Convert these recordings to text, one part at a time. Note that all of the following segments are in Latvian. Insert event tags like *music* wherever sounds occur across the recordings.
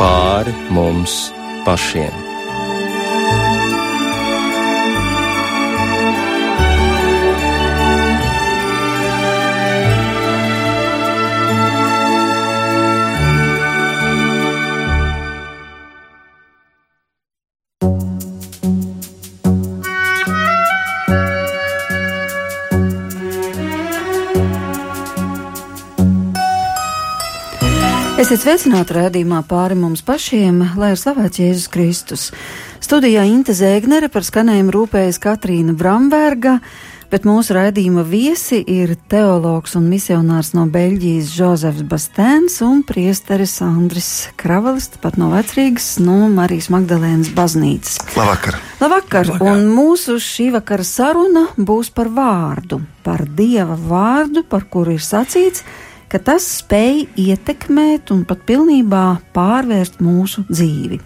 pāri mums pašiem. Esiet sveicināti rādījumā pāri mums pašiem, lai ir slavēts Jēzus Kristus. Studijā Inte Zēgnere par skanējumu rūpējas Katrīna Bramberga, bet mūsu raidījuma viesi ir teologs un misionārs no Beļģijas Žozefs Bastēns un priesteris Andris Kravalis, pat no vecrīgas, no Marijas Magdalēnas baznīcas. Labvakar! Labvakar! Labvakar. Un mūsu šī vakara saruna būs par vārdu, par Dieva vārdu, par kuru ir sacīts, ka tas spēj ietekmēt un pat pilnībā pārvērst mūsu dzīvi.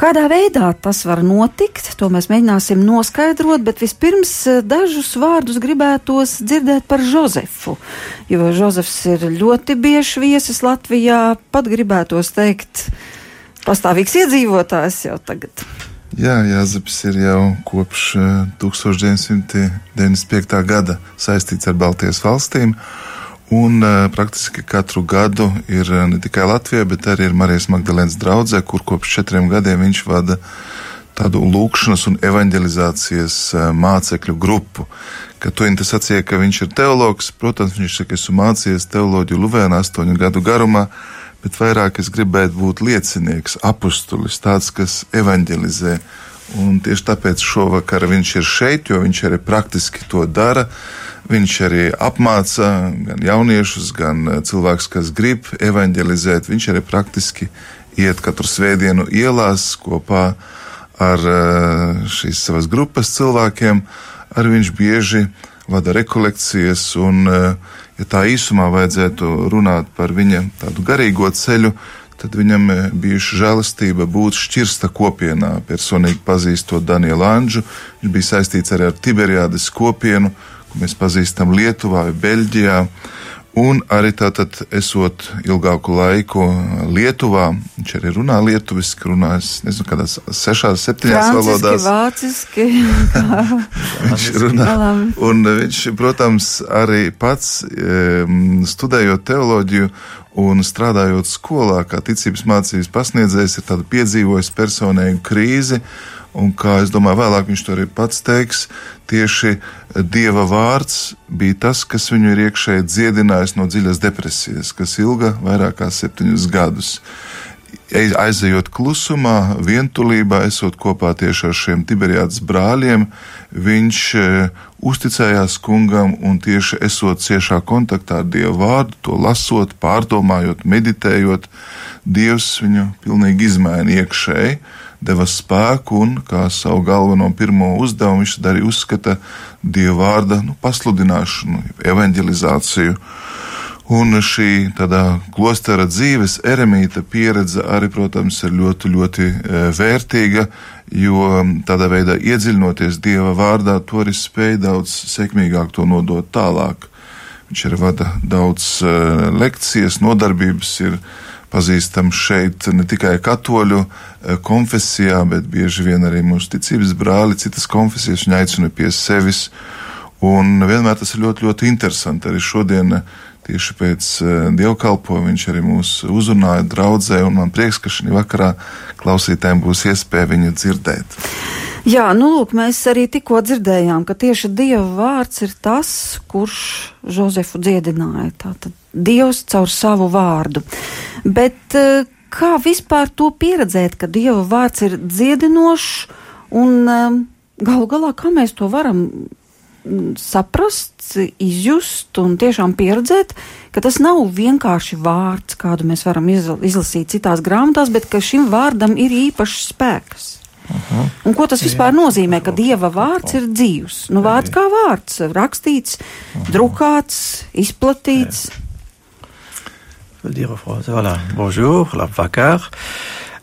Kādā veidā tas var notikt, to mēs mēģināsim noskaidrot, bet vispirms eh, dažus vārdus gribētos dzirdēt par Jozefu, jo Jozefs ir ļoti bieži viesis Latvijā, pat gribētos teikt, pastāvīgs iedzīvotājs jau tagad. Jā, Jāzeps ir jau kopš 1995. Eh, gada saistīts ar Baltijas valstīm. Un uh, praktiski katru gadu ir uh, ne tikai Latvijā, bet arī ir Marijas Magdalēnas draudzē, kur kopš četriem gadiem viņš vada tādu lūkšanas un evanģelizācijas uh, mācekļu grupu. Kad to viņa sacīja, ka viņš ir teologs, protams, viņš saka, esmu mācījies teoloģiju Luvēnā astoņu gadu garumā, bet vairāk es gribētu būt liecinieks, apustulis, tāds, kas evanģelizē. Un tieši tāpēc šovakar viņš ir šeit, jo viņš arī praktiski to dara. Viņš arī apmāca gan jauniešus, gan eh, cilvēkus, kas grib evanģelizēt. Viņš arī praktiski iet katru svētdienu ielās kopā ar eh, šīs savas grupas cilvēkiem. Arī viņš bieži vada rekolekcijas, un, eh, ja tā īsumā vajadzētu runāt par viņa tādu garīgo ceļu, tad viņam bijuši žēlastība būt šķirsta kopienā. Personīgi pazīstot Danielu Anģu, viņš bija saistīts arī ar Tiberiādes kopienu, ko mēs pazīstam Lietuvā vai Beļģijā. Un arī tātad, esot ilgāku laiku Lietuvā, viņš arī runā lietuviski, runājas, nezinu, kādās sešās, septiņās valodās. Vāciski, *laughs* viņš runā. Un viņš, protams, arī pats studējot teoloģiju un strādājot skolā, kā ticības mācības pasniedzējs, ir tāda piedzīvojis personīgu krīzi Un kā es domāju, vēlāk viņš to arī pats teiks, tieši Dieva vārds bija tas, kas viņu ir iekšēji dziedinājis no dziļas depresijas, kas ilga vairāk kā septiņus gadus. Aizejot klusumā, vientulībā, esot kopā tieši ar šiem Tiberiādas brāļiem, viņš e, uzticējās kungam un tieši esot ciešā kontaktā ar Dievu vārdu, to lasot, pārdomājot, meditējot, Dievs viņu pilnīgi izmaina iekšēji deva spēku un kā savu galveno pirmo uzdevumu viņš arī uzskata Dieva vārda nu, pasludināšanu, evanģelizāciju. Un šī tādā klostera dzīves eremīta pieredze arī, protams, ir ļoti, ļoti e, vērtīga, jo tādā veidā iedziļinoties Dieva vārdā, to arī spēj daudz sekmīgāk to nodot tālāk. Viņš arī vada daudz e, lekcijas, nodarbības, ir pazīstams šeit ne tikai katoļu eh, konfesijā, bet bieži vien arī mūsu ticības brāli, citas konfesijas viņa aicina pie sevis. Un vienmēr tas ir ļoti, ļoti interesanti. Arī šodien, eh, tieši pēc eh, dievkalpojuma, viņš arī mūs uzrunāja draudzē, un man prieks, ka šī vakarā klausītājiem būs iespēja viņu dzirdēt. Jā, nu lūk, mēs arī tikko dzirdējām, ka tieši Dieva vārds ir tas, kurš Jozefu dziedināja. Tātad Dievs caur savu vārdu. Bet eh, kā vispār to pieredzēt, ka Dieva vārds ir dziedinošs un eh, galu galā, kā mēs to varam mm, saprast, izjust un tiešām pieredzēt, ka tas nav vienkārši vārds, kādu mēs varam izlasīt citās grāmatās, bet ka šim vārdam ir īpašs spēks. Aha. Un ko tas vispār nozīmē, ka Dieva vārds ir dzīvs? Nu, vārds kā vārds, rakstīts, Aha. drukāts, izplatīts. Voilà. Bonjour, labvakar.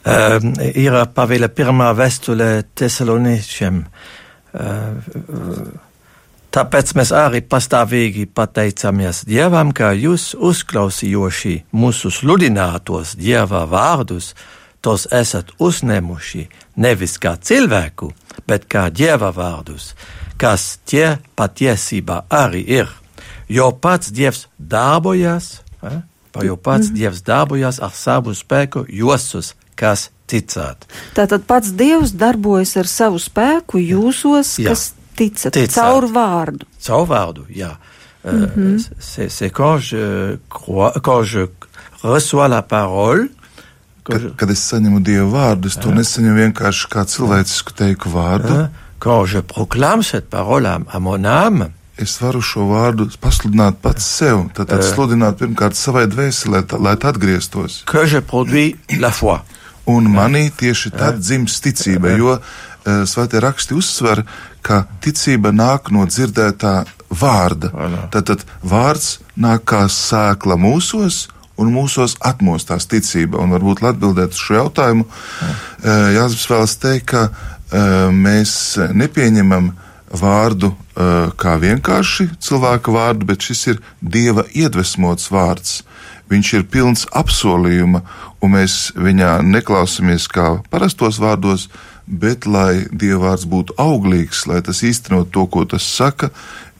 Uh, ir Pavela pirmā vēstule Tesaloniešiem. Uh, tāpēc mēs arī pastāvīgi pateicamies Dievam, ka jūs uzklausījoši mūsu sludinātos Dieva vārdus tos esat uzņēmuši nevis kā cilvēku, bet kā dieva vārdus, kas tie patiesībā arī ir. Jo pats dievs darbojas, eh? Jo pats mm. dievs darbojas ar savu spēku jūsos, kas ticāt. Tātad pats dievs darbojas ar savu spēku jūsos, Jā. kas ticat, ticāt. caur vārdu. Caur vārdu, jā. Mm -hmm. uh, c'est quand je crois, quand je reçois la parole, Kad, kad es saņemu Dievu vārdu, es to nesaņemu vienkārši kā cilvēcisku teiku vārdu. Quand je proclame cette parole à, à mon âme, es varu šo vārdu pasludināt pats sev, tad, tad sludināt pirmkārt savai dvēselē, tā, lai tā atgrieztos. Un manī tieši tad dzimst ticība, jo uh, svētie raksti uzsver, ka ticība nāk no dzirdētā vārda. Tad, tad vārds nāk kā sēkla mūsos, un mūsos atmostās ticība. Un varbūt atbildēt uz šo jautājumu, uh, Jānis vēlas teikt, ka uh, mēs nepieņemam vārdu uh, kā vienkārši cilvēka vārdu, bet šis ir dieva iedvesmots vārds. Viņš ir pilns apsolījuma, un mēs viņā neklausāmies kā parastos vārdos, bet lai dieva vārds būtu auglīgs, lai tas īstenot to, ko tas saka,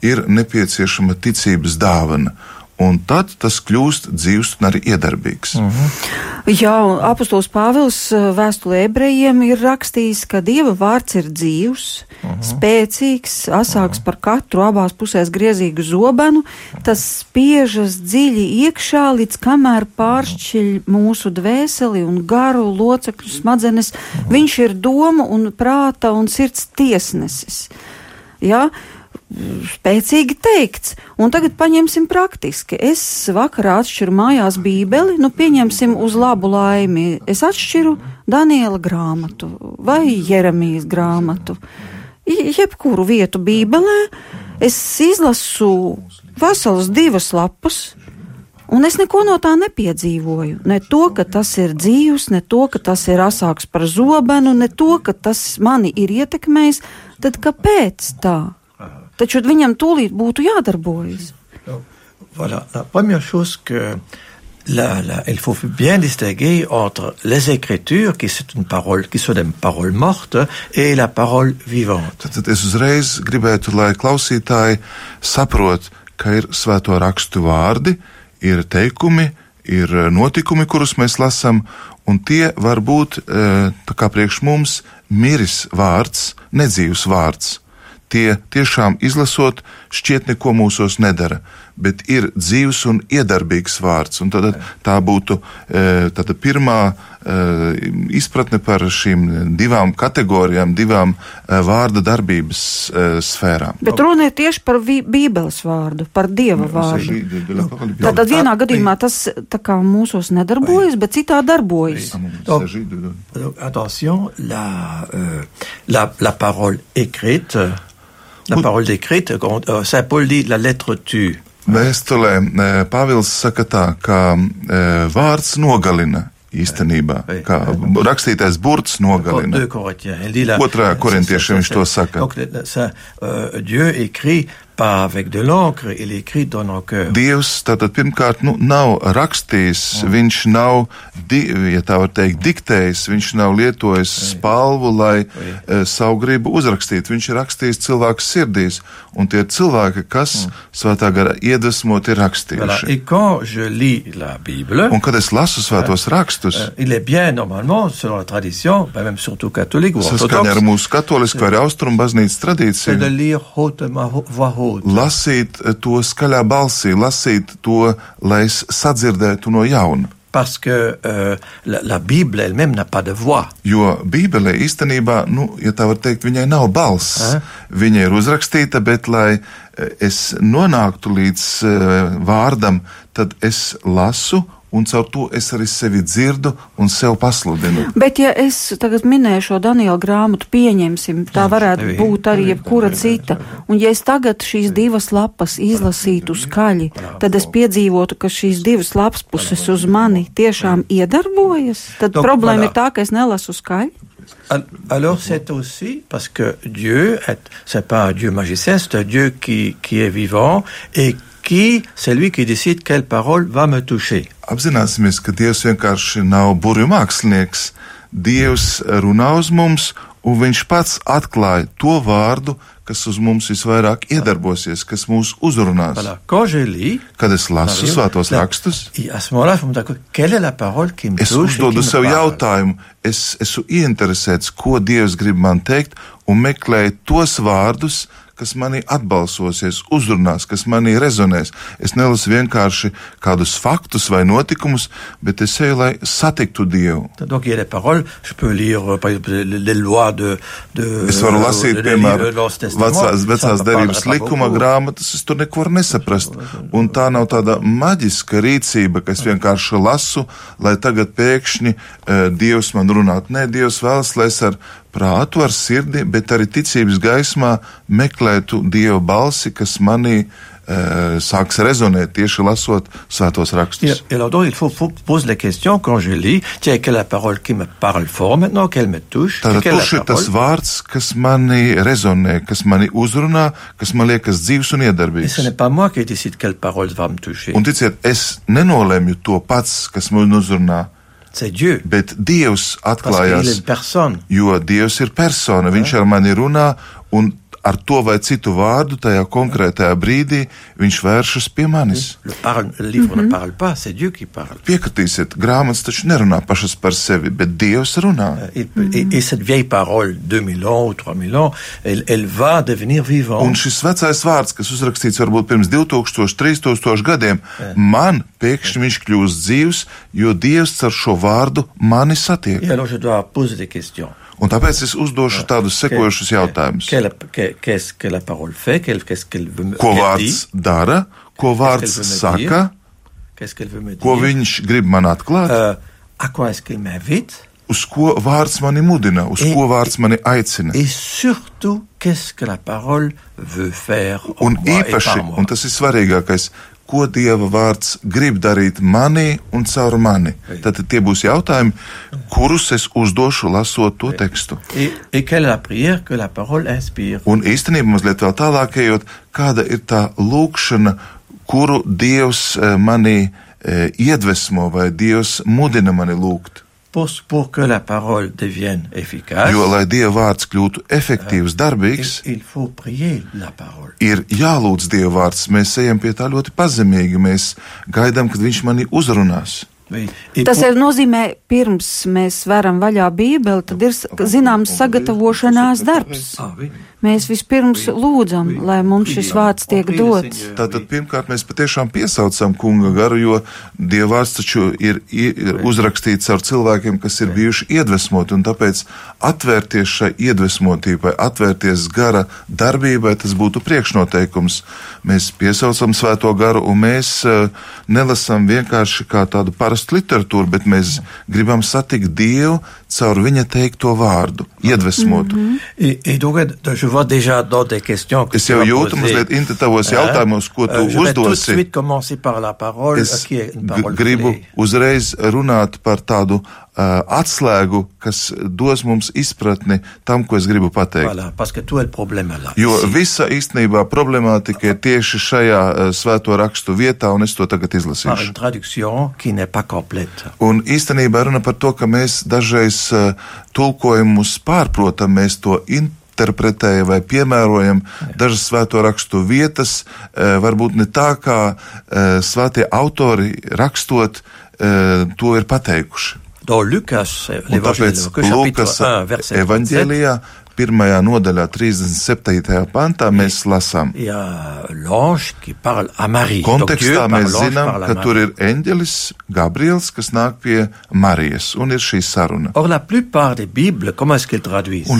ir nepieciešama ticības dāvana un tad tas kļūst dzīves un arī iedarbīgs. Uh mhm. -huh. Jā, apustulis Pāvils eh, vēstulē ebrejiem ir rakstījis, ka Dieva vārds ir dzīvs, uh mhm. -huh. spēcīgs, asāks uh mhm. -huh. par katru abās pusēs griezīgu zobenu, tas spiežas dziļi iekšā, līdz kamēr pāršķiļ mūsu dvēseli un garu locekļu smadzenes. Uh -huh. Viņš ir doma un prāta un sirds tiesnesis. Jā, spēcīgi teikts. Un tagad paņemsim praktiski. Es vakarā atšķiru mājās bībeli, nu pieņemsim uz labu laimi. Es atšķiru Daniela grāmatu vai Jeremijas grāmatu. Jebkuru vietu bībelē es izlasu veselas divas lapas. Un es neko no tā nepiedzīvoju. Ne to, ka tas ir dzīvs, ne to, ka tas ir asāks par zobenu, ne to, ka tas mani ir ietekmējis. Tad kāpēc tā? Taču viņam tūlīt būtu jādarbojas. Voilà, la première chose que la, la, il faut bien distinguer entre les écritures, qui, une parole, qui sont des paroles mortes, et la parole vivante. Tad, tad es uzreiz gribētu, lai klausītāji saprot, ka ir svēto rakstu vārdi, ir teikumi, ir notikumi, kurus mēs lasām, un tie var būt, tā kā priekš mums, miris vārds, nedzīvs vārds tie tiešām izlasot, šķiet neko mūsos nedara, bet ir dzīves un iedarbīgs vārds. Un tad, tā būtu e, tāda pirmā e, izpratne par šīm divām kategorijām, divām e, vārda darbības sfērām. Bet runa ir tieši par Bībeles vārdu, par Dieva vārdu. Tātad vienā gadījumā tas tā kā mūsos nedarbojas, bet citā darbojas. Attention, la, euh, la, la parole écrite La parole décrite, euh, Saint Paul dit la lettre tue. Vēstulē Pāvils saka tā, ka vārds nogalina īstenībā, kā rakstītais burts nogalina. Otrā korintiešiem viņš to saka. Pas avec de l'encre, il écrit dans nos cœurs. Dievs tātad pirmkārt nu, nav rakstījis, mm. viņš nav, di, ja tā var teikt, diktējis, viņš nav lietojis oui. spalvu, lai oui. uh, savu gribu uzrakstītu. Viņš ir rakstījis cilvēku sirdīs, un tie cilvēki, kas mm. svētā gara iedvesmot, ir rakstījuši. Voilà. Bible, un kad es lasu svētos uh, rakstus, uh, il est bien normalement, selon la tradition, même surtout catholique ou orthodoxe, saskaņā ar mūsu katolisku vai austrumu baznīcas tradīciju, de lire hautement, voix haute būt. Lasīt to skaļā balsī, lasīt to, lai es sadzirdētu no jauna. Parce que euh, la, la Bible elle-même n'a pas de voix. Jo Bībele īstenībā, nu, ja tā var teikt, viņai nav balss. Eh? Viņa ir uzrakstīta, bet lai eh, es nonāktu līdz uh, vārdam, tad es lasu un caur to es arī sevi dzirdu un sev pasludinu. Bet, ja es tagad minēju šo Daniela grāmatu, pieņemsim, tā varētu būt arī jebkura cita, un ja es tagad šīs divas lapas izlasītu skaļi, tad es piedzīvotu, ka šīs divas lapas puses uz mani tiešām iedarbojas, tad Donc, problēma voilà. ir tā, ka es nelasu skaļi. Alors c'est aussi parce que Dieu, c'est pas un Dieu magicien, c'est un Dieu qui, qui est vivant et qui, c'est lui qui décide quelle parole va me toucher. Apzināsimies, ka Dievs vienkārši nav mākslinieks, Dievs runā uz mums, un viņš pats atklāja to vārdu, kas uz mums visvairāk iedarbosies, kas mūs uzrunās. Voilà. Lis, Kad es lasu svētos rakstus, qui es qui uzdodu sev jautājumu, es esmu ieinteresēts, ko Dievs grib man teikt, un meklēju tos vārdus, kas manī atbalsosies, uzrunās, kas manī rezonēs. Es nelasu vienkārši kādus faktus vai notikumus, bet es eju, lai satiktu Dievu. Donc paroles, lire euh, exemple de, de Es varu lasīt, de- de- piemēram, vecās, vecās derības likuma grāmatas, es tur neko varu nesaprast. Un tā nav tāda maģiska rīcība, ka es vienkārši lasu, lai tagad pēkšņi uh, Dievs man runātu. Nē, Dievs vēlas, lai es ar prātu, ar sirdi, bet arī ticības gaismā meklētu Dieva balsi, kas manī uh, sāks rezonēt tieši lasot svētos rakstus. et alors donc il faut, faut poser la question quand je lis, tiens, quelle est la parole qui me parle fort maintenant, qu'elle me touche, Tātad kurš ir tas vārds, kas manī rezonē, kas mani uzrunā, kas man liekas dzīves un Et ce iedarbīgs? n'est pas moi qui décide quelle parole va me toucher, Un ticiet, es nenolēmu to pats, kas man uzrunā. Bet Dievs atklājās, jo Dievs ir persona. Viņš ar mani runā, un ar to vai citu vārdu tajā konkrētajā brīdī viņš vēršas pie manis. Qui parle. Piekritīsiet, grāmatas taču nerunā pašas par sevi, bet Dievs runā. Et, et- et cette vieille parole, 2000 ans ou 3000 ans, elle, elle va devenir Un šis vecais vārds, kas uzrakstīts varbūt pirms 2000, 3000 gadiem, man pēkšņi viņš kļūst dzīves, jo Dievs ar šo vārdu mani satiek. Et alors je dois poser des questions. Un tāpēc es uzdošu tādus sekojušus jautājumus. Ko vārds dara, ko vārds saka, ko viņš grib man atklāt, Euh, uz ko vārds mani mudina, uz ko vārds mani aicina. Un īpaši, un tas ir svarīgākais, ko Dieva vārds grib darīt manī un caur mani. Tad tie būs jautājumi, kurus es uzdošu lasot to tekstu. Un īstenībā mazliet vēl tālāk ejot, kāda ir tā lūkšana, kuru Dievs eh, manī eh, iedvesmo vai Dievs mudina mani lūgt. Pour, pour que la parole devienne efficace, Jo, lai Dieva vārds kļūtu efektīvs, il, darbīgs, il faut prier la parole. ir jālūdz Dieva vārds. Mēs ejam pie tā ļoti pazemīgi. Mēs gaidām, kad Viņš mani uzrunās. Tas ir nozīmē, pirms mēs varam vaļā Bībeli, tad ir zināms sagatavošanās darbs. Ah. Mēs vispirms lūdzam, lai mums šis vārds tiek dots. Tātad pirmkārt mēs patiešām piesaucam kunga garu, jo dievvvārds taču ir, ir uzrakstīts ar cilvēkiem, kas ir bijuši iedvesmoti, un tāpēc atvērties šai iedvesmotībai, atvērties gara darbībai, tas būtu priekšnoteikums. Mēs piesaucam svēto garu, un mēs uh, nelasam vienkārši kā tādu parastu literatūru, bet mēs gribam satikt Dievu caur viņa teikto vārdu, iedvesmotu. Mm -hmm. Es jau jūtu mazliet inti tavos jautājumos, ko tu euh, uzdosi. Es gribu uzreiz runāt par tādu atslēgu, kas dos mums izpratni tam, ko es gribu pateikt. Voilà. Jo visa īstenībā problemātika ir tieši šajā uh, svēto rakstu vietā, un es to tagad izlasīšu. Un īstenībā runa par to, ka mēs dažreiz uh, tulkojumus pārprotam, mēs to interpretējam vai piemērojam dažas svēto rakstu vietas, uh, varbūt ne tā, kā uh, svētie autori rakstot uh, to ir pateikuši. Luc, chapitre Lūkas 1, verset 37, evaņģēlijā, pirmajā nodaļā, 37. pantā, mēs lasām. Kontekstā mēs l'ange zinām, ka tur ir eņģelis Gabriels, kas nāk pie Marijas, un ir šī saruna. Un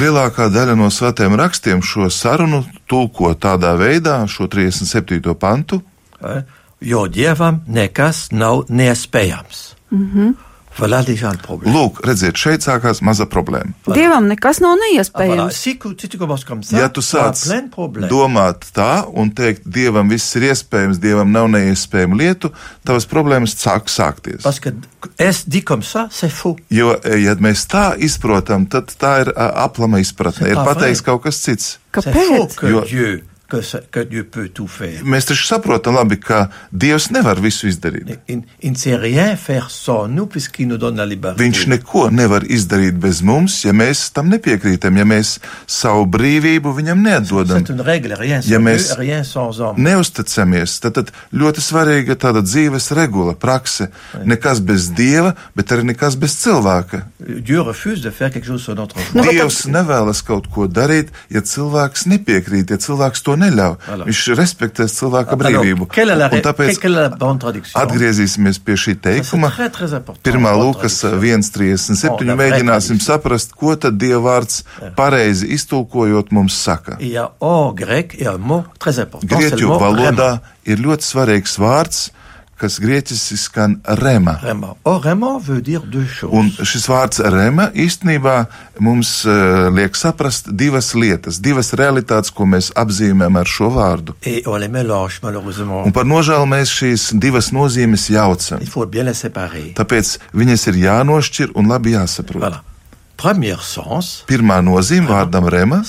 lielākā daļa no svētiem rakstiem šo sarunu tulko tādā veidā, šo 37. pantu, hein? Jo dievam nekas nav déjà le problème. Lūk, redziet, šeit sākās maza problēma. Dievam nekas nav neiespējams. Ja tu sāc domāt tā un teikt, Dievam viss ir iespējams, Dievam nav neiespējama lietu, tavas problēmas sāk sākties. Jo, ja mēs tā izprotam, tad tā ir aplama izpratne. Ir pateikts kaut kas cits. Kāpēc? Jo- Ce- que Dieu peut tout faire. Mēs taču saprotam labi, ka Dievs nevar visu izdarīt. Ne sait rien faire sans nous puisqu'il nous donne la liberté. Viņš neko nevar izdarīt bez mums, ja mēs tam nepiekrītam, ja mēs savu brīvību viņam neatdodam, règle, rien Ja mēs- rien sans homme. neusticamies. Tad, tad ļoti svarīga tāda dzīves regula, prakse. Nekas bez dieva, bet arī nekas bez cilvēka. Dievs nevēlas kaut ko darīt, ja cilvēks nepiekrīt, ja cilvēks to neļauj. Voilà. Viņš respektēs cilvēka brīvību. Un tāpēc atgriezīsimies pie šī teikuma. Pirmā Lūkas traduction. 1,37. Oh, la Mēģināsim saprast, ko tad Dieva vārds pareizi iztulkojot mums saka. Grieķu valodā ir ļoti svarīgs vārds, kas grieķiski skan rema. Rema. Or, rema. Un šis vārds rema īstenībā mums uh, liek saprast divas lietas, divas realitātes, ko mēs apzīmējam ar šo vārdu. Et mélange. Un par nožēlu mēs šīs divas nozīmes jaucam. Tāpēc viņas ir jānošķir un labi jāsaprot. Voilà. Sens, Pirmā nozīme vārdam rema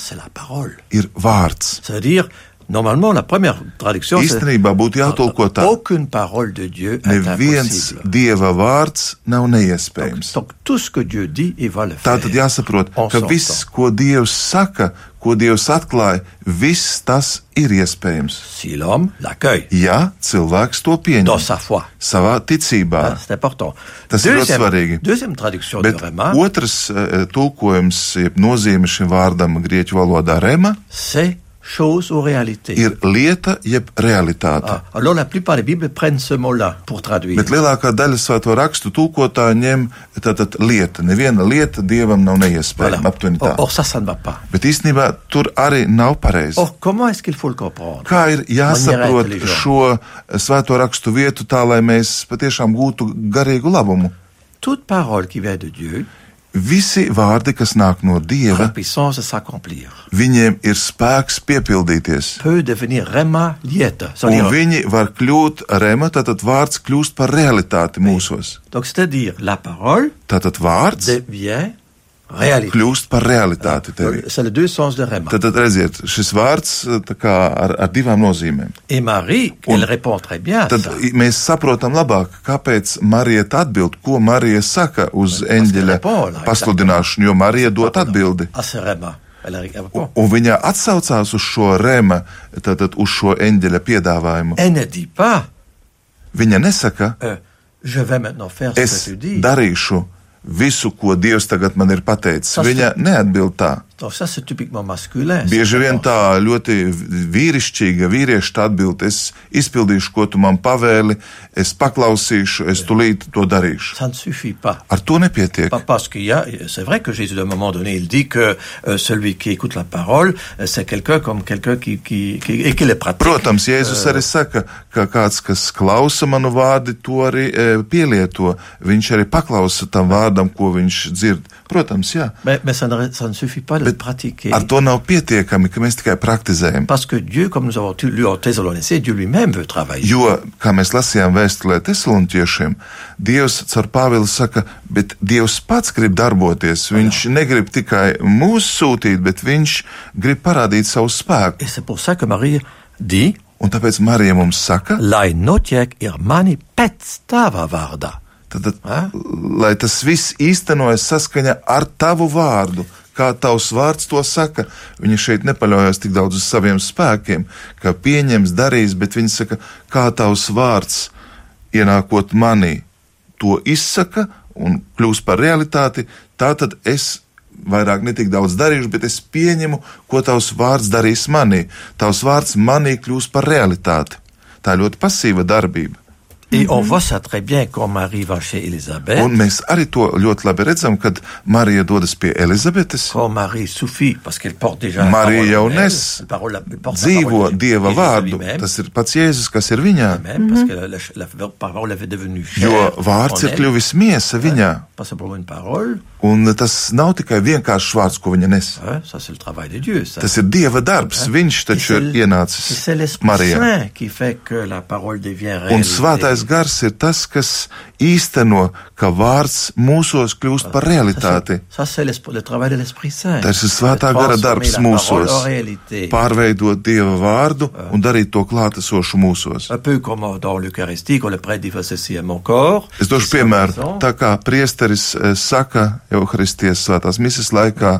ir vārds. C'est-à-dire, normalement, la première traduction, Īstenībā būtu jātulko tā. aucune parole de Dieu Neviens impossible. dieva vārds nav neiespējams. Donc, tout ce que Dieu dit, il va le faire. Tā tad jāsaprot, ka viss, ko Dievs saka, ko Dievs atklāja, viss tas ir iespējams. Si Ja cilvēks to pieņem savā ticībā. important. Tas ir ļoti svarīgi. deuxième Bet otrs eh, tulkojums, jeb nozīme šim vārdam grieķu valodā rema, c'est chose ou réalité. ir lieta jeb realitāte. Ah, alors, la plupart des Bibles prennent ce mot-là pour traduire. Bet lielākā daļa svēto rakstu tulkotāji ņem tātad lieta. Neviena lieta dievam nav neiespējama. Voilà. Aptuveni tā. Or, or, ça, ça ne va pas. Bet īstenībā tur arī nav pareizi. Or, comment est-ce qu'il faut le comprendre Kā ir jāsaprot šo svēto rakstu vietu tā, lai mēs patiešām gūtu garīgu labumu? Toute parole qui vient de Dieu Visi vārdi, kas nāk no dieva, viņiem ir spēks piepildīties. Un viņi var kļūt rema, tātad vārds kļūst par realitāti mūsos. Tātad vārds devient réalité. kļūst par realitāti rema. Tad, tad redziet, šis vārds tā kā ar, ar divām nozīmēm. Marie, Un- bien Tad ça. mēs saprotam labāk, kāpēc Marija atbild, ko Marija saka uz eņģeļa pasludināšanu, jo Marija dod atbildi. Elle répond. Un viņa atsaucās uz šo rēma, tātad uz šo eņģeļa piedāvājumu. Viņa nesaka, euh, es darīšu visu, ko Dievs tagad man ir pateicis. Tas- Viņa neatbild tā. Donc, ça, c'est typiquement masculin. Bieži vien tā ļoti vīrišķīga vīrieša atbild, es izpildīšu, ko tu man pavēli, es paklausīšu, es tulīt to darīšu. Ar to nepietiek. Parce qu'il y a, c'est vrai que Jésus, à un moment donné, il dit que euh, celui qui écoute la parole, euh, c'est quelqu'un comme quelqu'un qui, qui, qui, qui le pratique. Protams, Jēzus arī saka, ka kāds, kas klausa manu vārdu, to arī e, pielieto. Viņš arī paklausa tam vārdam, ko viņš dzird. Protams, jā. Mais, mais ça, ne, ça ne suffit pas le pratiquer. Ar to nav pietiekami, ka mēs tikai praktizējam. Parce que Dieu, comme nous avons lu en Thessaloniciens, Dieu lui-même veut travailler. Jo, kā mēs lasījām vēstulē tesalontiešiem, Dievs caur Pāvilu saka, bet Dievs pats grib darboties. Viņš negrib tikai mūs sūtīt, bet viņš grib parādīt savu spēku. Et c'est pour ça que Marie dit, Un tāpēc Marija mums saka, lai notiek ir mani pēc tava vārdā. tad, tad, lai tas viss īstenojas saskaņa ar tavu vārdu. Kā tavs vārds to saka, viņa šeit nepaļaujas tik daudz uz saviem spēkiem, ka pieņems, darīs, bet viņa saka, kā tavs vārds ienākot manī, to izsaka un kļūst par realitāti, tā tad es vairāk netik daudz darīšu, bet es pieņemu, ko tavs vārds darīs manī. Tavs vārds manī kļūst par realitāti. Tā ir ļoti pasīva darbība. Et on voit ça très bien quand Marie va chez Élisabeth. Un mēs arī to ļoti labi redzam, kad Marija dodas pie Elizabetes. Quand Marie suffit, parce qu'elle porte déjà Marija jau nes dzīvo Dieva vārdu. Tas ir pats Jēzus, kas ir viņā. devenu chair Jo vārds ir kļuvis miesa viņā. Un tas nav tikai vienkāršs vārds, ko viņa nes. hein, ça c'est le travail de Dieu. Ça. Tas ir Dieva darbs. Viņš taču ir ienācis Marijā. Saint qui fait que la parole devient réelle. Un svētais svētais gars ir tas, kas īsteno, ka vārds mūsos kļūst par realitāti. Tas ir svētā gara darbs mūsos, pārveidot Dieva vārdu un darīt to klātesošu mūsos. Es došu piemēru, tā kā priesteris eh, saka Euharistijas svētās misijas laikā,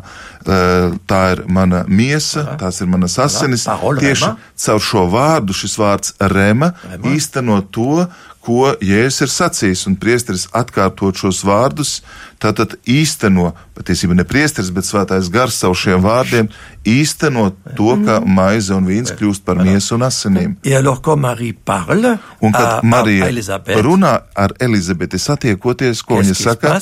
eh, tā ir mana miesa, tās ir manas asinis, tieši caur šo vārdu šis vārds rema. īsteno to, ko Jēzus ir sacījis, un priesteris atkārtot šos vārdus, tātad īsteno, patiesībā ne priesteris, bet svētais gars savu šiem vārdiem, īsteno to, ka maize un vīns kļūst par miesu un asinīm. Un kad Marija runā ar Elizabeti satiekoties, ko viņa saka?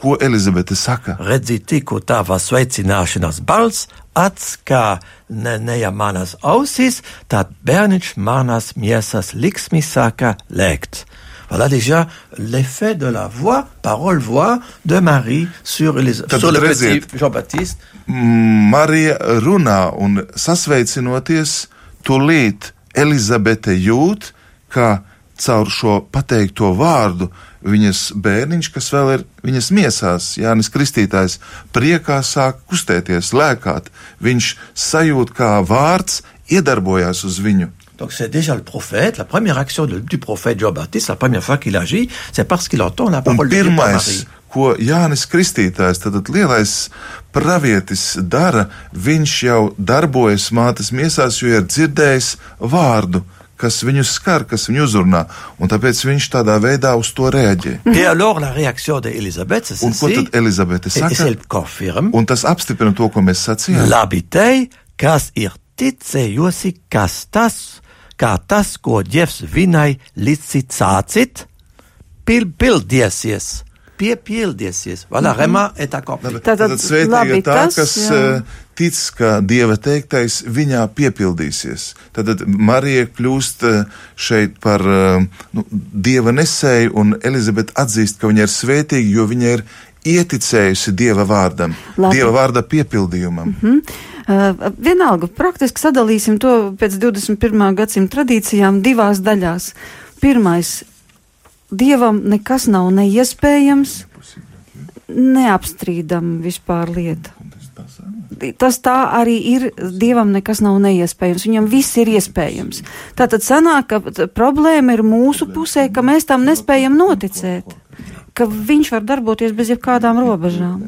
Ko Elizabete saka? Redzi, tikko tava sveicināšanas balss atskā ne, neja manas ausis, tad bērniņš manas miesas liksmi sāka lēkt. Voilà déjà l'effet de la voix, parole-voix de Marie sur, les, sur le petit Jean-Baptiste. Marija runā un sasveicinoties, tūlīt Elizabete jūt, ka caur šo pateikto vārdu viņas bērniņš, kas vēl ir viņas miesās, Jānis Kristītājs, priekā sāk kustēties, lēkāt. Viņš sajūt, kā vārds iedarbojās uz viņu. Donc c'est déjà le prophète, la première action de, du prophète Jean-Baptiste, la première fois qu'il agit, c'est parce qu'il entend la parole de Dieu par Marie. Ko Jānis Kristītājs, tad lielais pravietis dara, viņš jau darbojas mātes miesās, jo ir dzirdējis vārdu, kas viņu skar, kas viņu uzrunā, un tāpēc viņš tādā veidā uz to reaģē. Et alors la réaction de Elisabeth, un ko tad Elizabete saka? Un tas apstiprina to, ko mēs sacījām. Labitei, kas ir ticējusi, kas tas, kā tas, ko Dievs viņai licicācit, pildiesies piepildīsies. Voilà, Rema est accompli. Tātad svētīga tā, kas jā. Tic, ka Dieva teiktais viņā piepildīsies. Tad Marija kļūst eh, šeit par eh, nu, Dieva nesēju, un Elizabete atzīst, ka viņa ir svētīga, jo viņa ir ieticējusi Dieva vārdam, Labi. Dieva vārda piepildījumam. Mm -hmm. Uh, vienalga, praktiski sadalīsim to pēc 21. gadsimta tradīcijām divās daļās. Pirmais Dievam nekas nav neiespējams, neapstrīdam vispār lieta. Tas tā arī ir. Dievam nekas nav neiespējams. Viņam viss ir iespējams. Tātad sanāk, ka problēma ir mūsu pusē, ka mēs tam nespējam noticēt. Ka viņš var darboties bez jebkādām robežām.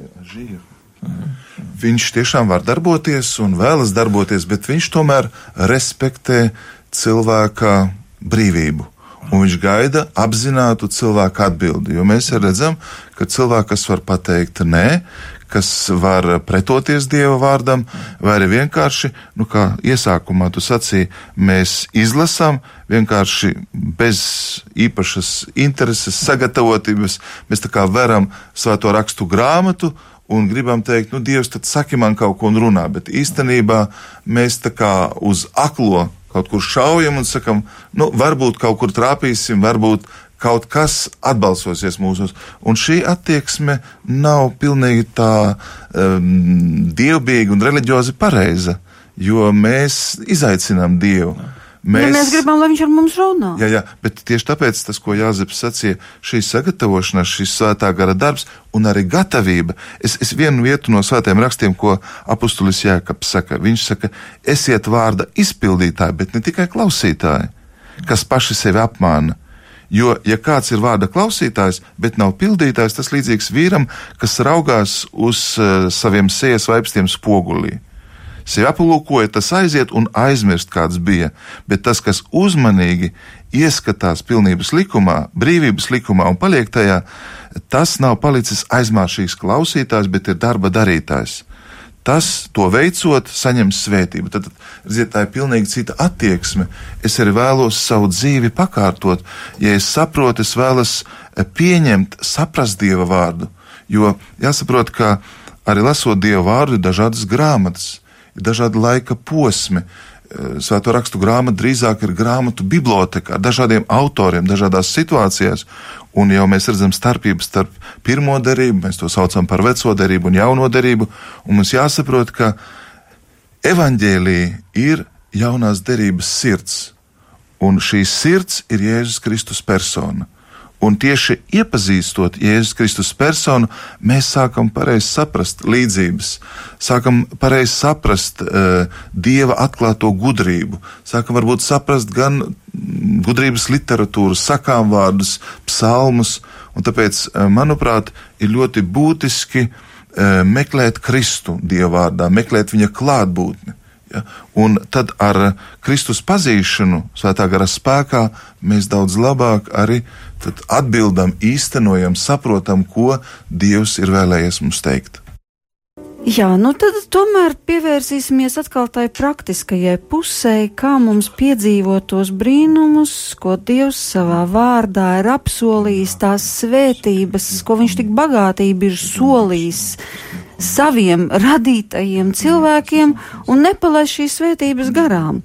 Viņš tiešām var darboties un vēlas darboties, bet viņš tomēr respektē cilvēka brīvību un viņš gaida apzinātu cilvēku atbildi. Jo mēs redzam, ka cilvēks, kas var pateikt nē, kas var pretoties Dieva vārdam, vai arī vienkārši, nu, kā iesākumā tu sacīji, mēs izlasām vienkārši bez īpašas intereses, sagatavotības, mēs tā kā veram svēto rakstu grāmatu, un gribam teikt, nu, Dievs, tad saki man kaut ko un runā, bet īstenībā mēs tā kā uz aklo kaut kur šaujam un sakam, nu, varbūt kaut kur trāpīsim, varbūt kaut kas atbalsosies mūsos. Un šī attieksme nav pilnīgi tā um, dievbijīga un reliģiozi pareiza, jo mēs izaicinām Dievu. Mēs, ja mēs gribam, lai viņš ar mums runā. Jā, jā, bet tieši tāpēc tas, ko Jāzeps sacīja, šī sagatavošanās, šis svētā gara darbs un arī gatavība. Es, es vienu vietu no svētiem rakstiem, ko apustulis Jēkabs saka, viņš saka, esiet vārda izpildītāji, bet ne tikai klausītāji, kas paši sevi apmāna. Jo, ja kāds ir vārda klausītājs, bet nav pildītājs, tas līdzīgs vīram, kas raugās uz uh, saviem sējas vaipstiem spogulī sevi aplūkoja, tas aiziet un aizmirst, kāds bija. Bet tas, kas uzmanīgi ieskatās pilnības likumā, brīvības likumā un paliek tajā, tas nav palicis aizmāršīgs klausītājs, bet ir darba darītājs. Tas, to veicot, saņem svētību. Tad, redziet, tā ir pilnīgi cita attieksme. Es arī vēlos savu dzīvi pakārtot. Ja es saprotu, es vēlos pieņemt, saprast Dieva vārdu. Jo jāsaprot, ka arī lasot Dieva vārdu, ir dažādas grāmatas ir dažādi laika posmi. Svēto rakstu grāmata drīzāk ir grāmatu biblioteka ar dažādiem autoriem, dažādās situācijās. Un jau mēs redzam starpību starp pirmo derību, mēs to saucam par veco derību un jauno derību. Un mums jāsaprot, ka evaņģēlīja ir jaunās derības sirds. Un šī sirds ir Jēzus Kristus persona. Un tieši iepazīstot Jēzus Kristus personu, mēs sākam pareizi saprast līdzības, sākam pareizi saprast uh, Dieva atklāto gudrību, sākam varbūt saprast gan gudrības literatūru, sakām vārdus, psalmus, tāpēc, uh, manuprāt, ir ļoti būtiski uh, meklēt Kristu Dieva vārdā, meklēt viņa klātbūtni. Ja? Un tad ar Kristus pazīšanu, svētā gara spēkā, mēs daudz labāk arī atbildam, īstenojam, saprotam, ko Dievs ir vēlējies mums teikt. Jā, nu tad tomēr pievērsīsimies atkal tai praktiskajai pusē, kā mums piedzīvot tos brīnumus, ko Dievs savā vārdā ir apsolījis, tās svētības, ko viņš tik bagātīgi ir solījis saviem radītajiem cilvēkiem un nepalaist šīs svētības garām.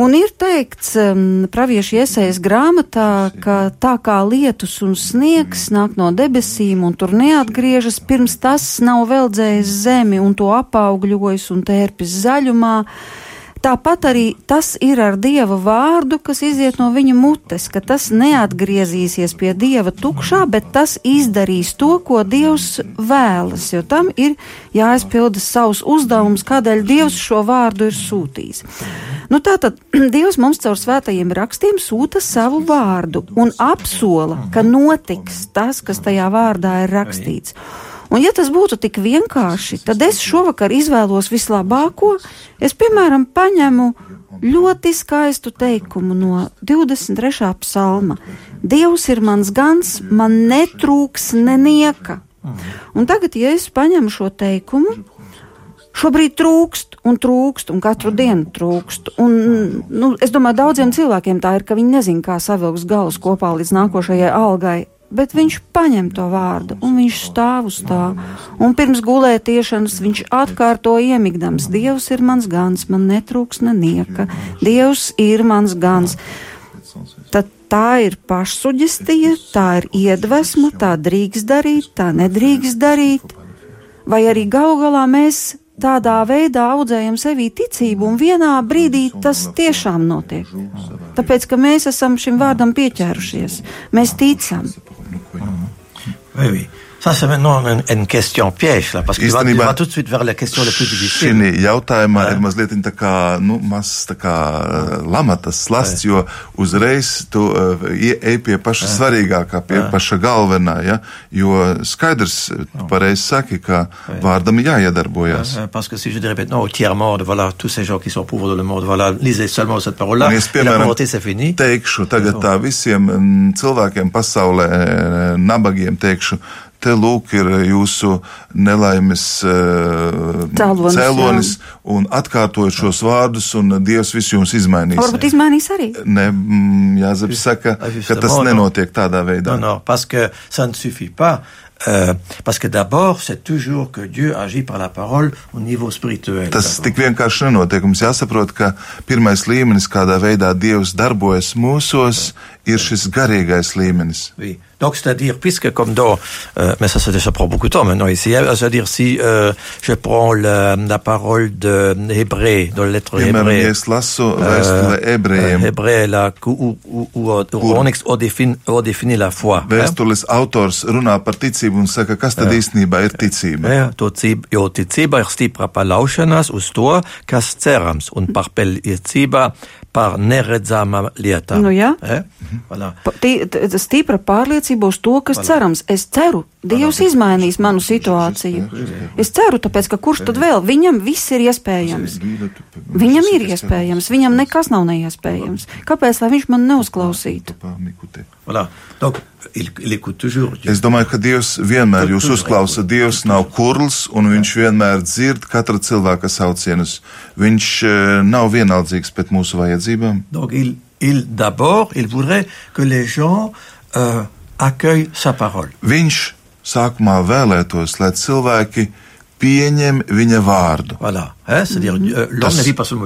Un ir teikts um, praviešu iesaist grāmatā, ka tā kā lietus un sniegs nāk no debesīm un tur neatgriežas, pirms tas nav veldzējis zemi un to apaugļojis un tērpis zaļumā, uh, Tāpat arī tas ir ar Dieva vārdu, kas iziet no viņa mutes, ka tas neatgriezīsies pie Dieva tukšā, bet tas izdarīs to, ko Dievs vēlas, jo tam ir jāizpilda savus uzdevumus, kādēļ Dievs šo vārdu ir sūtījis. Nu, tātad *clears throat* Dievs mums caur svētajiem rakstiem sūta savu vārdu un apsola, ka notiks tas, kas tajā vārdā ir rakstīts. Un, ja tas būtu tik vienkārši, tad es šovakar izvēlos vislabāko. Es, piemēram, paņemu ļoti skaistu teikumu no 23. psalma. Dievs ir mans gans, man netrūks nenieka. Un tagad, ja es paņemu šo teikumu, šobrīd trūkst un trūkst, un katru dienu trūkst. Un, nu, es domāju, daudziem cilvēkiem tā ir, ka viņi nezina, kā savilks galus kopā līdz nākošajai algai bet viņš paņem to vārdu un viņš stāv uz tā. Un pirms gulētiešanas viņš atkārto iemigdams: Dievs ir mans gans, man netrūks nenieka, Dievs ir mans gans. Tad tā ir pašsuģestija, tā ir iedvesma, tā drīkst darīt, tā nedrīkst darīt. Vai arī gal galā mēs tādā veidā audzējam sevī ticību, un vienā brīdī tas tiešām notiek. Tāpēc, ka mēs esam šim vārdam pieķērušies, mēs ticam. Oui, oui. Ça, c'est maintenant une, une question piège, là, parce que Īstenībā, va, va tout de suite vers la question la plus difficile. Šī jautājumā ir mazliet tā kā, nu, mazs tā kā lamatas slasts, jo uzreiz tu uh, ej pie paša jā. svarīgākā, pie jā. paša galvenā, ja, jo skaidrs, tu pareizi saki, ka jā. vārdam jāiedarbojas. Jā, parce que si je dirais maintenant au tiers monde, voilà, tous ces gens qui sont pauvres dans le monde, voilà, lisez seulement cette parole-là, la pauvreté, c'est fini. Teikšu tagad tā visiem cilvēkiem pasaulē, nabagiem teikšu, te lūk ir jūsu nelaimes uh, cēlonis, cēlonis un atkārtojot šos vārdus, un Dievs visu jums izmainīs. Varbūt izmainīs arī. Ne, Jāzep saka, ka tas nenotiek tādā veidā. Non, non, parce que ça ne suffit pas. Euh, parce que d'abord, c'est toujours que Dieu agit par la parole au niveau spirituel. Tas tik vienkārši nenotiek. Mums jāsaprot, ka pirmais līmenis, kādā veidā Dievs darbojas mūsos, ir šis garīgais līmenis. Oui. Donc, c'est-à-dire, puisque comme dans, euh, mais ça, ça, ça prend beaucoup de temps maintenant ici, hein, c'est-à-dire si euh, je prends la, la parole de Hébré, dans la lettre Hébré, euh, Hébré, là, où, où, où, où on, ex, on, définit, on définit la foi. Vēstules hein? autors runā par ticību un saka, kas tad īstenībā ir ticība. Jā, to cība, jo ticība ir stipra paļaušanās uz to, kas cerams, un par pelniecībā par neredzamām lietām. Nu, jā. Eh? Voilà. Stipra pārliecība uz to, kas voilà. cerams. Es ceru, Dievs voilà. izmainīs manu situāciju. Es ceru, tāpēc, ka kurš tad vēl? Viņam viss ir iespējams. Viņam ir iespējams, viņam nekas nav neiespējams. Kāpēc, lai viņš man neuzklausītu? Voilà. Donc, il, il toujours, es domāju, ka Dievs vienmēr jūs uzklausa. Dievs nav kurls, un viņš vienmēr dzird katra cilvēka saucienus. Viņš uh, nav vienaldzīgs pēc mūsu vajadzībām. Donc, il, il d'abord, il voudrait que les gens uh, accueillent sa parole. Viņš sākumā vēlētos, lai cilvēki pieņem viņa vārdu. Voilà. Eh? Mm. Tas